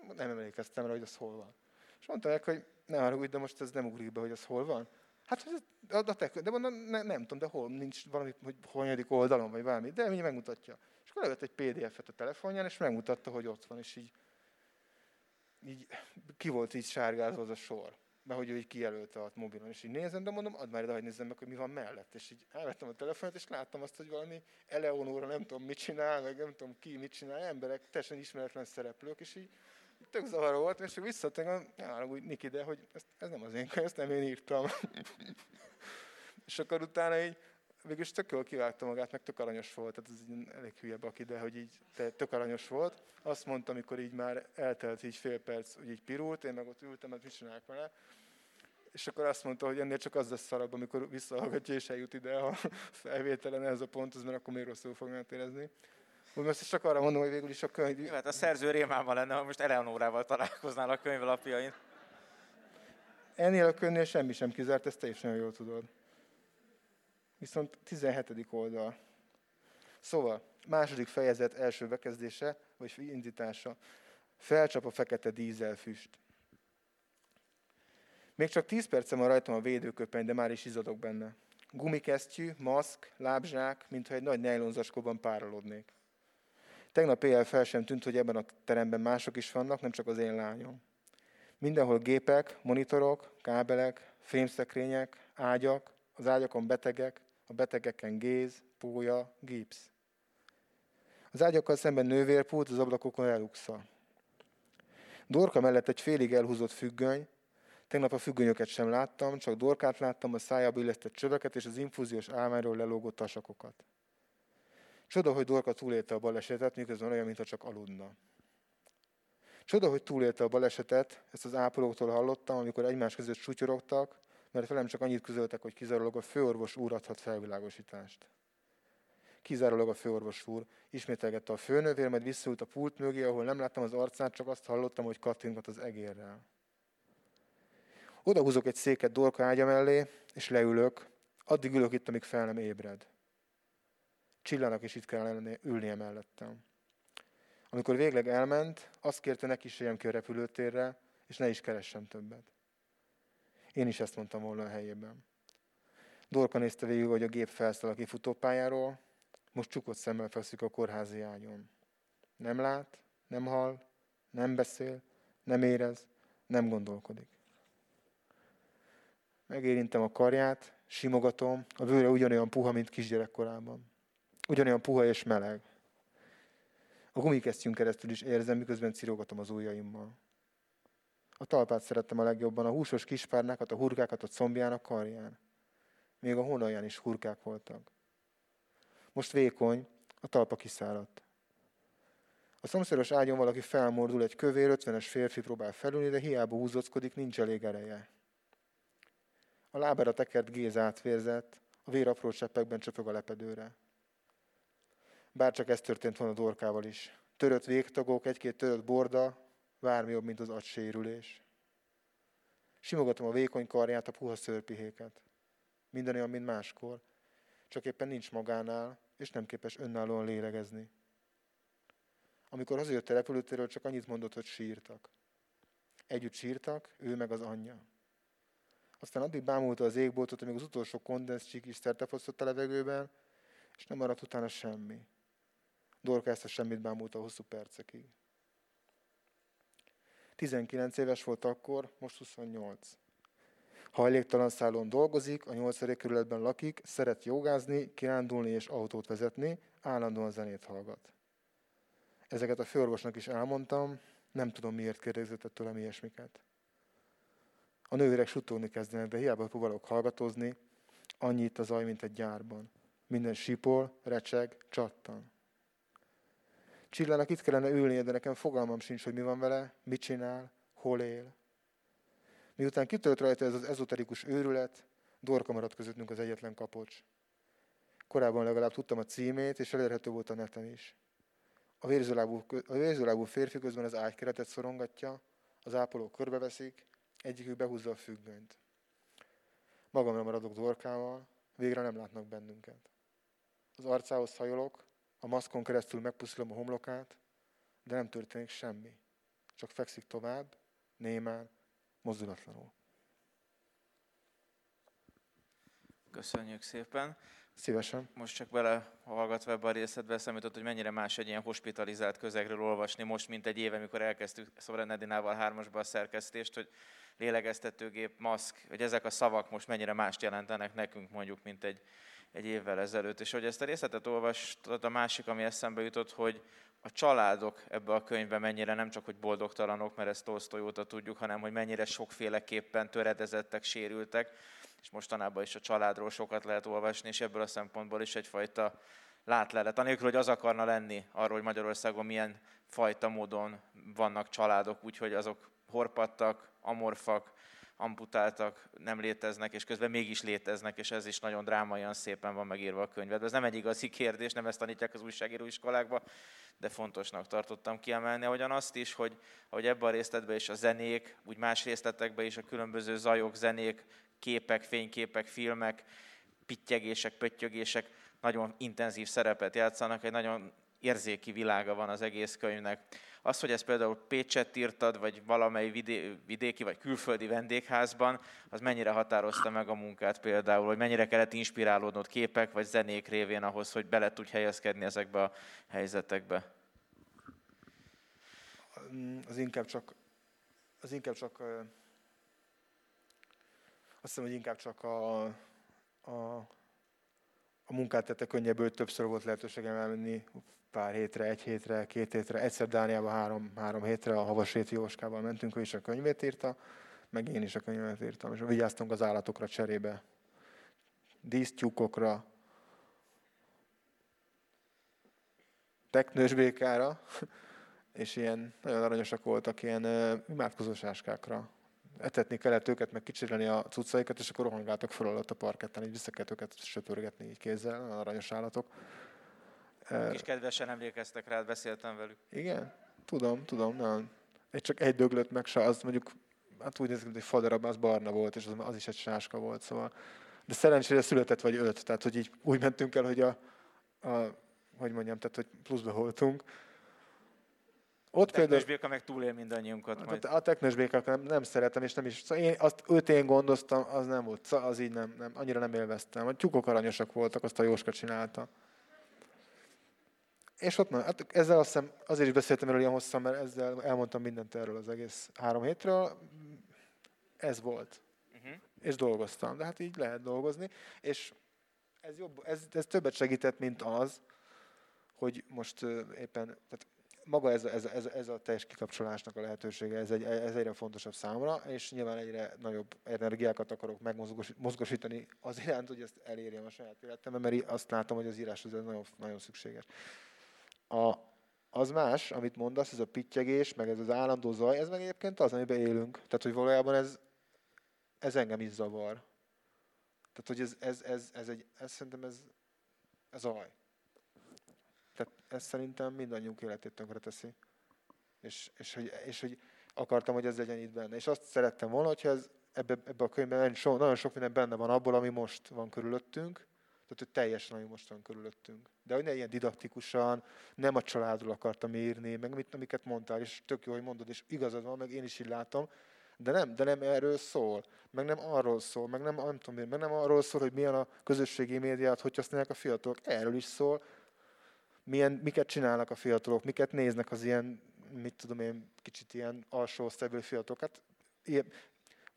hát, nem emlékeztem rá, hogy az hol van. És mondtam neki, hogy ne arra de most ez nem ugrik be, hogy az hol van. Hát, a, a te, de mondom, ne, nem tudom, de hol, nincs valami, hogy hanyadik oldalon, vagy valami, de mindjárt megmutatja. És akkor levett egy PDF-et a telefonján, és megmutatta, hogy ott van, és így, így ki volt így sárgázva az a sor. Mert hogy ő így kijelölte a mobilon, és így nézem, de mondom, add már ide, hogy nézzem meg, hogy mi van mellett. És így elvettem a telefonot, és láttam azt, hogy valami Eleonóra nem tudom mit csinál, meg nem tudom ki mit csinál, emberek, teljesen ismeretlen szereplők, és így tök zavaró volt, és visszatértem, nem úgy Niki, de hogy ez, ez nem az én könyv, ezt nem én írtam. és akkor utána így, végülis tök jól kivágta magát, meg tök aranyos volt, tehát ez egy elég hülye baki, de hogy így de tök aranyos volt. Azt mondta, amikor így már eltelt így fél perc, hogy így pirult, én meg ott ültem, mert mit csinálják vele. És akkor azt mondta, hogy ennél csak az lesz szarabb, amikor visszahallgatja és eljut ide a felvételen ez a ponthoz, mert akkor még rosszul fog érezni. Úgy most csak arra mondom, hogy végül is a könyv... Jó, hát a szerző rémában lenne, ha most Eleonórával találkoznál a könyvelapjain. Ennél a könyvnél semmi sem kizárt, ezt te is nagyon jól tudod. Viszont 17. oldal. Szóval, második fejezet első bekezdése, vagy indítása. Felcsap a fekete dízelfüst. Még csak 10 percem van rajtam a védőköpeny, de már is izadok benne. Gumikesztyű, maszk, lábzsák, mintha egy nagy nejlonzacskóban párolodnék. Tegnap éjjel fel sem tűnt, hogy ebben a teremben mások is vannak, nem csak az én lányom. Mindenhol gépek, monitorok, kábelek, fémszekrények, ágyak, az ágyakon betegek, a betegeken géz, pólya, gipsz. Az ágyakkal szemben nővérpult, az ablakokon eluxa. Dorka mellett egy félig elhúzott függöny, tegnap a függönyöket sem láttam, csak dorkát láttam, a szájába illesztett csöveket és az infúziós álmányról lelógott tasakokat. Csoda, hogy Dorka túlélte a balesetet, miközben olyan, mintha csak aludna. Csoda, hogy túlélte a balesetet, ezt az ápolóktól hallottam, amikor egymás között sutyorogtak, mert velem csak annyit közöltek, hogy kizárólag a főorvos úr adhat felvilágosítást. kizárólag a főorvos úr. Ismételgette a főnövér, majd visszaült a pult mögé, ahol nem láttam az arcát, csak azt hallottam, hogy kattingat az egérrel. Oda húzok egy széket Dorka ágya mellé, és leülök. Addig ülök itt, amíg fel nem ébred. Csillának is itt kellene ülnie mellettem. Amikor végleg elment, azt kérte, ne kísérjem ki a repülőtérre, és ne is keressem többet. Én is ezt mondtam volna a helyében. Dorka nézte végül, hogy a gép felszáll a kifutópályáról, most csukott szemmel fekszik a kórházi ágyon. Nem lát, nem hall, nem beszél, nem érez, nem gondolkodik. Megérintem a karját, simogatom, a bőre ugyanolyan puha, mint kisgyerekkorában. Ugyanolyan puha és meleg. A gumikesztyűn keresztül is érzem, miközben cirogatom az ujjaimmal. A talpát szerettem a legjobban, a húsos kispárnákat, a hurkákat a combjának karján. Még a hónalján is hurkák voltak. Most vékony, a talpa kiszáradt. A szomszédos ágyon valaki felmordul, egy kövér, ötvenes férfi próbál felülni, de hiába húzockodik, nincs elég ereje. A lábára tekert Géz átvérzett, a vér apró cseppekben csöpög a lepedőre. Bárcsak ez történt volna Dorkával is. Törött végtagok, egy-két törött borda, bármi jobb, mint az agysérülés. Simogatom a vékony karját, a puha szörpihéket. Minden olyan, mint máskor. Csak éppen nincs magánál, és nem képes önállóan lélegezni. Amikor hazajött a repülőtérről, csak annyit mondott, hogy sírtak. Együtt sírtak, ő meg az anyja. Aztán addig bámulta az égboltot, amíg az utolsó kondenszcsík is szertefosztott a levegőben, és nem maradt utána semmi. Dorka ezt a semmit bámulta hosszú percekig. 19 éves volt akkor, most 28. Hajléktalan szállón dolgozik, a nyolcadik kerületben lakik, szeret jogázni, kirándulni és autót vezetni, állandóan zenét hallgat. Ezeket a főorvosnak is elmondtam, nem tudom miért kérdezett tőlem ilyesmiket. A nővérek suttogni kezdenek, de hiába próbálok hallgatózni, annyit az zaj, mint egy gyárban. Minden sipol, recseg, csattan. Csillának itt kellene ülnie, de nekem fogalmam sincs, hogy mi van vele, mit csinál, hol él. Miután kitölt rajta ez az ezoterikus őrület, Dorka maradt közöttünk az egyetlen kapocs. Korábban legalább tudtam a címét, és elérhető volt a neten is. A vérzőlábú, a vérzőlábú férfi közben az ágykeretet szorongatja, az ápolók körbeveszik, egyikük behúzza a függönyt. Magamra maradok Dorkával, végre nem látnak bennünket. Az arcához hajolok, a maszkon keresztül megpuszilom a homlokát, de nem történik semmi. Csak fekszik tovább, némán, mozdulatlanul. Köszönjük szépen. Szívesen. Most csak bele hallgatva ebbe a részletbe eszembe hogy mennyire más egy ilyen hospitalizált közegről olvasni most, mint egy éve, amikor elkezdtük Szobran Edinával hármasba a szerkesztést, hogy lélegeztetőgép, maszk, hogy ezek a szavak most mennyire mást jelentenek nekünk mondjuk, mint egy, egy évvel ezelőtt. És hogy ezt a részletet olvastad, a másik, ami eszembe jutott, hogy a családok ebbe a könyvbe mennyire nem csak, hogy boldogtalanok, mert ezt Tolstoy óta tudjuk, hanem hogy mennyire sokféleképpen töredezettek, sérültek, és mostanában is a családról sokat lehet olvasni, és ebből a szempontból is egyfajta látlelet. Anélkül, hogy az akarna lenni arról, hogy Magyarországon milyen fajta módon vannak családok, úgyhogy azok horpadtak, amorfak, amputáltak, nem léteznek, és közben mégis léteznek, és ez is nagyon drámaian szépen van megírva a könyvedben. Ez nem egy igazi kérdés, nem ezt tanítják az újságíró iskolákba, de fontosnak tartottam kiemelni, ahogyan azt is, hogy ahogy ebben a részletben is a zenék, úgy más részletekben is a különböző zajok, zenék, képek, fényképek, filmek, pittyegések, pöttyögések nagyon intenzív szerepet játszanak, egy nagyon érzéki világa van az egész könyvnek. Az, hogy ezt például Pécset írtad, vagy valamely vidéki vagy külföldi vendégházban, az mennyire határozta meg a munkát például, hogy mennyire kellett inspirálódnod képek vagy zenék révén ahhoz, hogy bele tudj helyezkedni ezekbe a helyzetekbe? Az inkább csak, az inkább csak azt hiszem, hogy inkább csak a, a, a munkát tette könnyebből, többször volt lehetőségem elmenni pár hétre, egy hétre, két hétre, egyszer Dániába három, három hétre a Havasréti Jóskával mentünk, ő is a könyvét írta, meg én is a könyvet írtam, és vigyáztunk az állatokra cserébe. Dísztyúkokra, teknős békára, és ilyen nagyon aranyosak voltak, ilyen imádkozós áskákra. Etetni kellett őket, meg kicserélni a cuccaikat, és akkor rohangáltak fel alatt a parketten, így vissza kellett őket söpörgetni így kézzel, aranyos állatok. Ők is kedvesen emlékeztek rá, beszéltem velük. Igen? Tudom, tudom, nem. Egy csak egy döglött meg, se, az mondjuk, hát úgy néz ki, hogy fadarab, az barna volt, és az, az is egy sáska volt, szóval. De szerencsére született vagy öt, tehát hogy így úgy mentünk el, hogy a, a hogy mondjam, tehát hogy pluszba voltunk. Ott a például, béka meg túlél mindannyiunkat majd. A teknős békát nem, nem szeretem, és nem is. Szóval én azt őt én gondoztam, az nem volt, szóval az így nem, nem annyira nem élveztem. A tyúkok aranyosak voltak, azt a Jóska csinálta. És ott, hát ezzel azt hiszem, azért is beszéltem erről ilyen hosszan, mert ezzel elmondtam mindent erről az egész három hétről. Ez volt. Uh-huh. És dolgoztam. De hát így lehet dolgozni. És ez, jobb, ez, ez többet segített, mint az, hogy most éppen, tehát maga ez ez, ez, ez a teljes kikapcsolásnak a lehetősége, ez, egy, ez egyre fontosabb számomra, és nyilván egyre nagyobb energiákat akarok megmozgosítani az iránt, hogy ezt elérjem a saját életemben, mert azt látom, hogy az íráshoz ez nagyon, nagyon szükséges. A, az más, amit mondasz, ez a pittyegés, meg ez az állandó zaj, ez meg egyébként az, amiben élünk. Tehát, hogy valójában ez, ez engem is zavar. Tehát, hogy ez, ez, ez, ez, egy, ez szerintem ez, ez zaj. Tehát ez szerintem mindannyiunk életét tönkre teszi. És, és, hogy, és hogy akartam, hogy ez legyen itt benne. És azt szerettem volna, hogyha ez, ebbe, ebbe a könyvben sok, nagyon sok minden benne van abból, ami most van körülöttünk, tehát, hogy teljesen, ami most van körülöttünk. De hogy ne ilyen didaktikusan, nem a családról akartam írni, meg mit, amiket mondtál, és tök jó, hogy mondod, és igazad van, meg én is így látom, de nem, de nem erről szól, meg nem arról szól, meg nem, nem tudom, meg nem arról szól, hogy milyen a közösségi médiát, hogy használják a fiatalok. Erről is szól, milyen, miket csinálnak a fiatalok, miket néznek az ilyen, mit tudom én, kicsit ilyen alsó osztálybeli fiatalok. Hát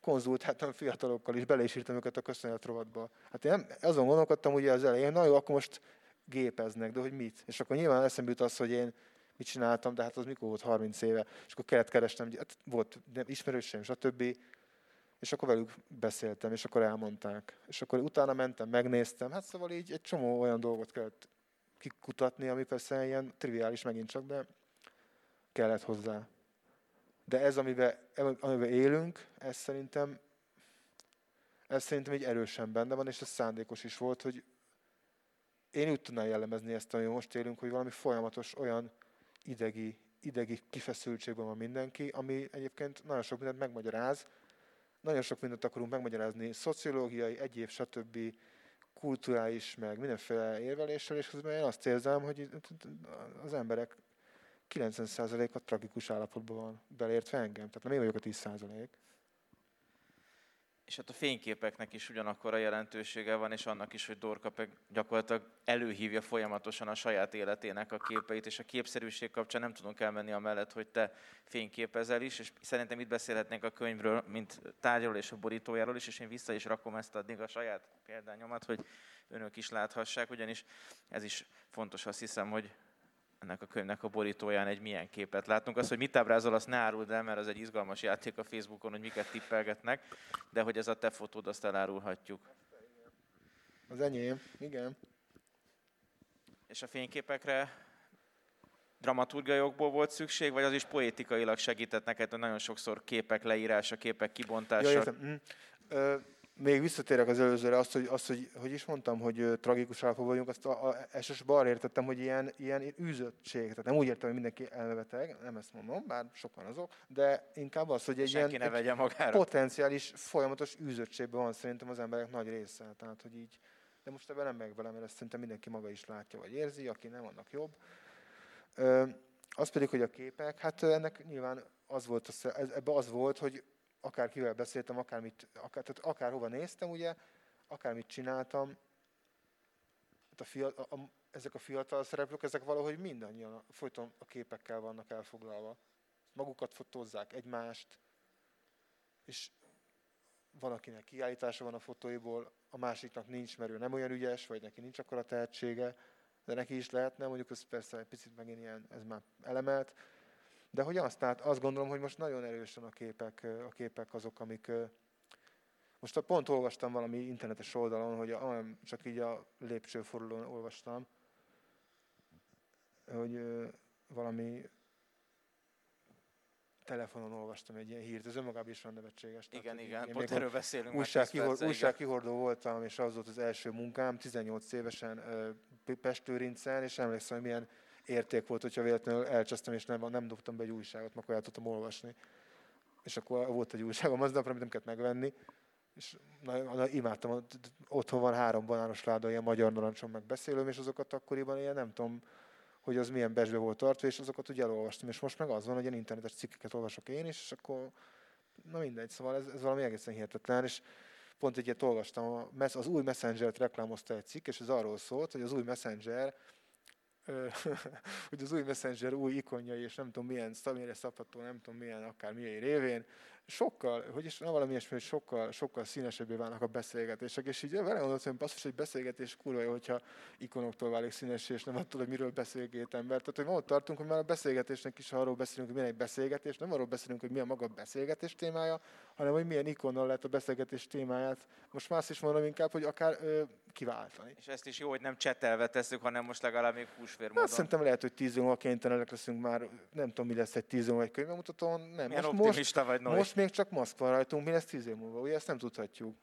konzultáltam fiatalokkal is, bele is írtam őket a köszönet rovatba. Hát én azon gondolkodtam ugye az elején, na jó, akkor most gépeznek, de hogy mit? És akkor nyilván eszembe jut az, hogy én mit csináltam, de hát az mikor volt 30 éve, és akkor kellett keresnem, hát volt ismerősém, stb. És akkor velük beszéltem, és akkor elmondták. És akkor utána mentem, megnéztem, hát szóval így egy csomó olyan dolgot kellett kikutatni, ami persze ilyen triviális megint csak, de kellett hozzá. De ez, amiben, amiben élünk, ez szerintem, ez szerintem egy erősen benne van, és ez szándékos is volt, hogy én úgy tudnám jellemezni ezt, ami most élünk, hogy valami folyamatos olyan idegi, idegi kifeszültségben van mindenki, ami egyébként nagyon sok mindent megmagyaráz, nagyon sok mindent akarunk megmagyarázni, szociológiai, egyéb, stb kulturális, meg mindenféle érveléssel, és közben én azt érzem, hogy az emberek 90%-a tragikus állapotban van, beleértve engem. Tehát nem én vagyok a 10%. És hát a fényképeknek is ugyanakkor a jelentősége van, és annak is, hogy Dorka gyakorlatilag előhívja folyamatosan a saját életének a képeit, és a képszerűség kapcsán nem tudunk elmenni amellett, hogy te fényképezel is, és szerintem itt beszélhetnénk a könyvről, mint tárgyról és a borítójáról is, és én vissza is rakom ezt addig a saját példányomat, hogy önök is láthassák, ugyanis ez is fontos, azt hiszem, hogy ennek a könyvnek a borítóján egy milyen képet látunk. Az, hogy mit ábrázol, azt ne áruld el, mert az egy izgalmas játék a Facebookon, hogy miket tippelgetnek, de hogy ez a te fotód, azt elárulhatjuk. Az enyém, igen. És a fényképekre dramaturgiai volt szükség, vagy az is poétikailag segített neked, hogy nagyon sokszor képek leírása, képek kibontása? Ja, értem. Mm. Ö, még visszatérek az előzőre, azt, hogy, azt, hogy, hogy is mondtam, hogy tragikus állapotban vagyunk, azt a, a, elsősorban arra értettem, hogy ilyen, ilyen űzöttség, tehát nem úgy értem, hogy mindenki elmebeteg, nem ezt mondom, bár sokan azok, de inkább az, hogy egy Senki ilyen egy magára. potenciális, folyamatos űzöttségben van szerintem az emberek nagy része. Tehát, hogy így, de most ebben nem meg vele, mert ezt szerintem mindenki maga is látja, vagy érzi, aki nem, annak jobb. Ö, az pedig, hogy a képek, hát ennek nyilván az volt, ebbe az volt, hogy akárkivel beszéltem, akármit, akár, tehát akárhova néztem, ugye, akármit csináltam, hát a fiatal, a, a, ezek a fiatal szereplők, ezek valahogy mindannyian folyton a képekkel vannak elfoglalva. Magukat fotózzák, egymást, és van, akinek kiállítása van a fotóiból, a másiknak nincs, mert ő nem olyan ügyes, vagy neki nincs akkora tehetsége, de neki is lehetne, mondjuk ez persze egy picit megint ilyen, ez már elemelt, de hogy azt, tehát azt gondolom, hogy most nagyon erősen a képek, a képek azok, amik... Most pont olvastam valami internetes oldalon, hogy a, csak így a lépcsőforulón olvastam, hogy valami telefonon olvastam egy ilyen hírt, ez önmagában is van nevetséges. Igen, tehát, igen, igen pont erről beszélünk. Újságkihordó újság voltam, és az volt az első munkám, 18 évesen Pestőrincen, és emlékszem, hogy milyen érték volt, hogyha véletlenül elcsesztem, és nem, nem dobtam be egy újságot, akkor el tudtam olvasni. És akkor volt egy újságom aznap, amit nem kellett megvenni, és na, na, imádtam, otthon van három banános láda, ilyen magyar narancson megbeszélőm, és azokat akkoriban ilyen nem tudom, hogy az milyen besbe volt tartva, és azokat ugye elolvastam. És most meg az van, hogy ilyen internetes cikkeket olvasok én is, és akkor na mindegy, szóval ez, ez valami egészen hihetetlen, és pont egy ilyet olvastam, az új Messenger-t reklámozta egy cikk, és ez arról szólt, hogy az új Messenger hogy az új Messenger új ikonjai, és nem tudom milyen, milyen szabható, nem tudom milyen, akár milyen révén, sokkal, hogy is nem valami ilyesmi, hogy sokkal, sokkal színesebbé válnak a beszélgetések, és így vele gondoltam, hogy basszus, hogy beszélgetés kurva jó, hogyha ikonoktól válik színes, és nem attól, hogy miről beszél két ember. Tehát, hogy ott tartunk, hogy már a beszélgetésnek is arról beszélünk, hogy milyen egy beszélgetés, nem arról beszélünk, hogy mi a maga beszélgetés témája, hanem hogy milyen ikonnal lehet a beszélgetés témáját. Most más is mondom inkább, hogy akár ö, kiváltani. És ezt is jó, hogy nem csetelve tesszük, hanem most legalább még húsvér módon. Hát szerintem lehet, hogy tíz múlva kénytelenek leszünk már, nem tudom, mi lesz egy tíz múlva egy könyvemutatón. Nem. Milyen most, optimista vagy, Noé? Most még csak maszk van rajtunk, mi lesz tíz év múlva, ugye ezt nem tudhatjuk.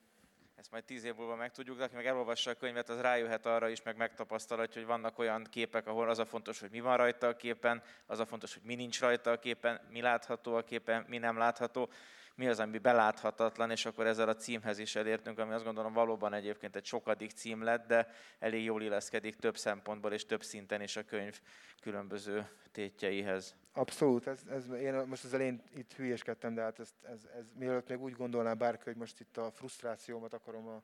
Ezt majd tíz év múlva megtudjuk, de aki meg elolvassa a könyvet, az rájöhet arra is, meg megtapasztalhatja, hogy vannak olyan képek, ahol az a fontos, hogy mi van rajta a képen, az a fontos, hogy mi nincs rajta a képen, mi látható a képen, mi nem látható mi az, ami beláthatatlan, és akkor ezzel a címhez is elértünk, ami azt gondolom valóban egyébként egy sokadik cím lett, de elég jól illeszkedik több szempontból és több szinten is a könyv különböző tétjeihez. Abszolút, ez, ez, én most az elején itt hülyéskedtem, de hát ez, ez, ez, mielőtt még úgy gondolná bárki, hogy most itt a frusztrációmat akarom a,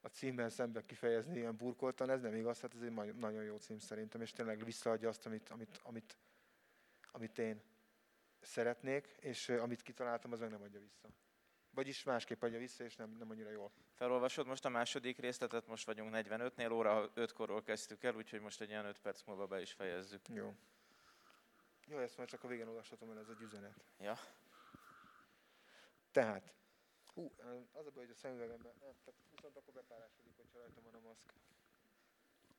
a címmel szembe kifejezni ilyen burkoltan, ez nem igaz, hát ez egy nagyon jó cím szerintem, és tényleg visszaadja azt, amit, amit, amit, amit én szeretnék, és amit kitaláltam, az meg nem adja vissza. Vagyis másképp adja vissza, és nem, nem annyira jól. Felolvasod most a második részletet, most vagyunk 45-nél, óra 5-korról kezdtük el, úgyhogy most egy ilyen 5 perc múlva be is fejezzük. Jó. Jó, ezt már csak a végén olvashatom el, ez egy üzenet. Ja. Tehát, hú, az a baj, hogy a szemüvegemben, viszont akkor bepárásodik, hogyha rajtam van a maszk.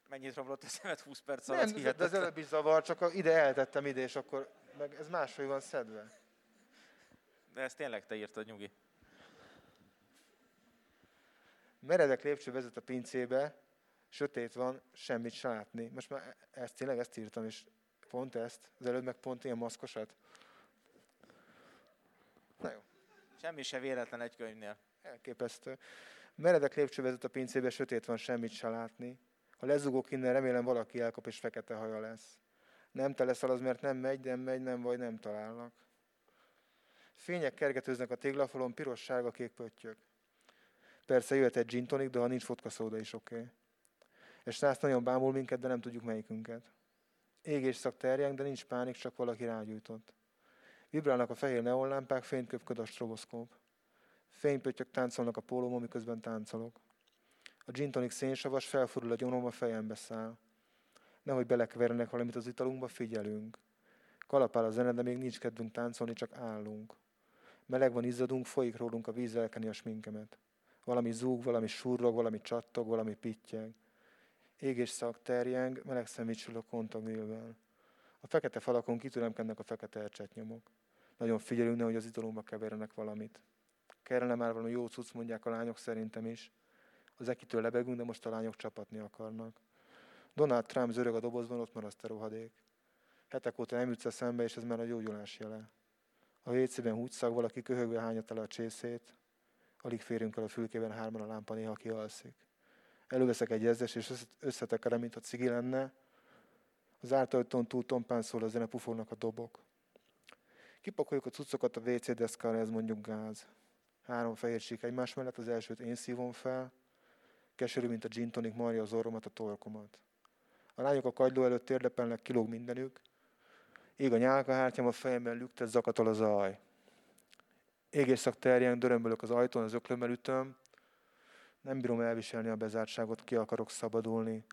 Mennyit romlott a szemet 20 perc alatt? Nem, de az előbb is zavar, csak ide eltettem ide, és akkor meg ez máshogy van szedve. De ezt tényleg te írtad, nyugi. Meredek lépcső vezet a pincébe, sötét van, semmit se látni. Most már ezt tényleg ezt írtam, és pont ezt, az előbb meg pont ilyen maszkosat. Na jó. Semmi se véletlen egy könyvnél. Elképesztő. Meredek lépcső vezet a pincébe, sötét van, semmit se látni. Ha lezugok innen, remélem valaki elkap, és fekete haja lesz. Nem te leszel az, mert nem megy, nem megy, nem vagy, nem találnak. Fények kergetőznek a téglafalon, piros, sárga, kék pöttyök. Persze jöhet egy gin tonic, de ha nincs vodka szóda is oké. Okay. És Nász nagyon bámul minket, de nem tudjuk melyikünket. Égés szak terjeng, de nincs pánik, csak valaki rágyújtott. Vibrálnak a fehér neonlámpák, fényt a stroboszkóp. Fénypöttyök táncolnak a pólóm, miközben táncolok. A gin tonic szénsavas felfordul a gyomrom, a fejembe száll nehogy belekevernek valamit az italunkba, figyelünk. Kalapál a zene, de még nincs kedvünk táncolni, csak állunk. Meleg van izzadunk, folyik rólunk a víz elkeni a sminkemet. Valami zúg, valami surrog, valami csattog, valami pittyeg. Ég és szak terjeng, meleg szemítsül a kontagnélvel. A fekete falakon kitüremkednek a fekete ercsetnyomok. Nagyon figyelünk, nehogy az italunkba keverjenek valamit. Kellene már valami jó cucc, mondják a lányok szerintem is. Az ekitől lebegünk, de most a lányok csapatni akarnak. Donald Trump zörög a dobozban, ott maraszt a rohadék. Hetek óta nem jutsz szembe, és ez már a gyógyulás jele. A WC-ben valaki köhögve hányat el a csészét. Alig férünk el a fülkében, hárman a lámpa néha kialszik. Előveszek egy ezes, és összetekerem, mint a cigi lenne. Az ártajtón túl tompán szól a zene, pufognak a dobok. Kipakoljuk a cuccokat a WC deszkára, ez mondjuk gáz. Három fehér sík egymás mellett, az elsőt én szívom fel. Keserű, mint a gin tonic, marja az orromat, a torkomat. A lányok a kagyló előtt térdepelnek, kilóg mindenük. Ég a nyálkahártyám, a fejemben lüktet, zakatol a zaj. Égésszak terjen, dörömbölök az ajtón, az öklömmel ütöm. Nem bírom elviselni a bezártságot, ki akarok szabadulni.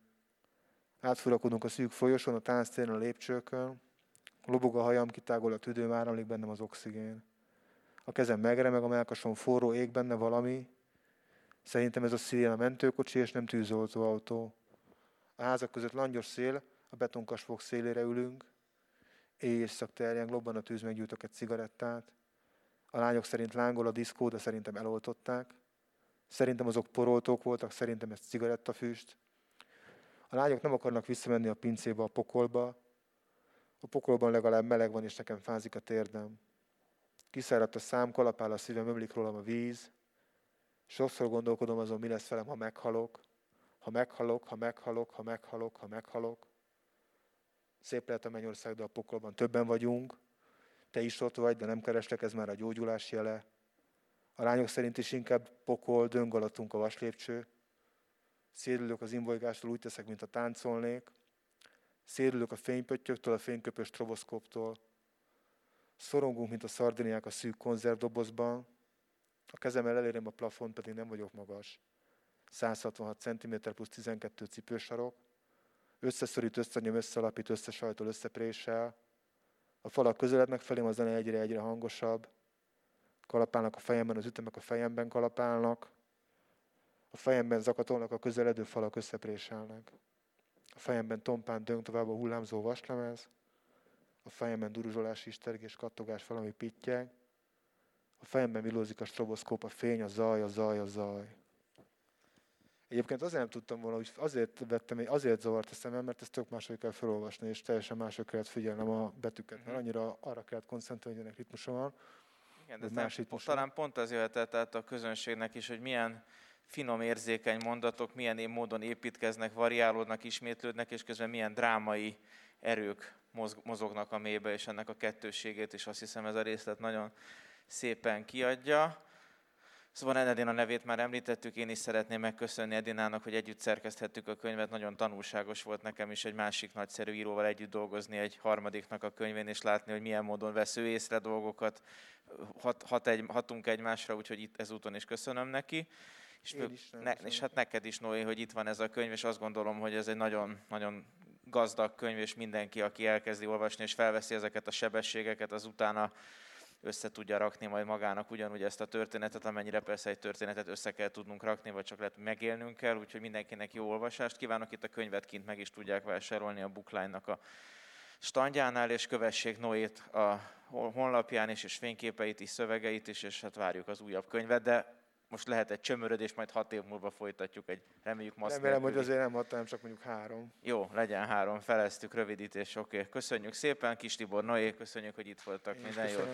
Átfurakodunk a szűk folyosón, a tánctéren, a lépcsőkön. Lobog a hajam, kitágol a tüdőm, áramlik bennem az oxigén. A kezem megremeg, a melkason forró, ég benne valami. Szerintem ez a szíjén a mentőkocsi, és nem tűzoltóautó. A házak között langyos szél, a betonkasfok szélére ülünk, éjszak terjeng, lobban a tűz, meggyújtok egy cigarettát. A lányok szerint lángol a diszkó, de szerintem eloltották. Szerintem azok poroltók voltak, szerintem ez cigarettafüst. A lányok nem akarnak visszamenni a pincébe, a pokolba. A pokolban legalább meleg van, és nekem fázik a térdem. Kiszáradt a szám, kalapál a szívem, ömlik rólam a víz. Sokszor gondolkodom azon, mi lesz velem, ha meghalok. Ha meghalok, ha meghalok, ha meghalok, ha meghalok. Szép lehet a mennyország, de a pokolban többen vagyunk. Te is ott vagy, de nem kerestek, ez már a gyógyulás jele. A lányok szerint is inkább pokol, döngalatunk a vaslépcső. Szérülök az imbolygástól, úgy teszek, mint a táncolnék. Szérülök a fénypöttyöktől, a fényköpős stroboszkóptól. Szorongunk, mint a szardiniák a szűk konzervdobozban. A kezemmel elérem a plafont, pedig nem vagyok magas. 166 cm plusz 12 cipősarok. Összeszorít, összenyom, összealapít, összesajtol, összeprésel. A falak közelednek felém, a zene egyre-egyre hangosabb. Kalapálnak a fejemben, az ütemek a fejemben kalapálnak. A fejemben zakatolnak, a közeledő falak összepréselnek. A fejemben tompán döng tovább a hullámzó vaslemez. A fejemben duruzsolás, istergés, kattogás, valami pittyeg. A fejemben vilózik a stroboszkóp, a fény, a zaj, a zaj, a zaj. Egyébként azért nem tudtam volna, hogy azért vettem, azért zavart a szemem, mert ezt tök máshogy kell felolvasni, és teljesen máshogy kellett figyelnem a betűket, mert mhm. annyira arra kellett koncentrálni, hogy ennek ritmusa van. Igen, de más talán pont az jöhetett át a közönségnek is, hogy milyen finom, érzékeny mondatok milyen módon építkeznek, variálódnak, ismétlődnek, és közben milyen drámai erők mozognak a mélybe, és ennek a kettőségét is azt hiszem ez a részlet nagyon szépen kiadja. Szóval Edina nevét már említettük, én is szeretném megköszönni Edinának, hogy együtt szerkeszthettük a könyvet, nagyon tanulságos volt nekem is egy másik nagyszerű íróval együtt dolgozni egy harmadiknak a könyvén, és látni, hogy milyen módon vesz ő észre dolgokat, hat, hat egy, hatunk egymásra, úgyhogy itt ezúton is köszönöm neki. És, Én is ne, és hát neked is, Noé, hogy itt van ez a könyv, és azt gondolom, hogy ez egy nagyon, nagyon gazdag könyv, és mindenki, aki elkezdi olvasni, és felveszi ezeket a sebességeket, az utána össze tudja rakni majd magának ugyanúgy ezt a történetet, amennyire persze egy történetet össze kell tudnunk rakni, vagy csak lehet megélnünk kell, úgyhogy mindenkinek jó olvasást kívánok. Itt a könyvet kint meg is tudják vásárolni a Bookline-nak a standjánál, és kövessék Noét a honlapján is, és fényképeit is, szövegeit is, és hát várjuk az újabb könyvet, de most lehet egy csömörödés, majd hat év múlva folytatjuk egy, reméljük maszk Remélem, hogy azért nem hat, hanem csak mondjuk három. Jó, legyen három, feleztük, rövidítés, oké. Okay. Köszönjük szépen, Kis Tibor Noé, köszönjük, hogy itt voltak, Én minden jót.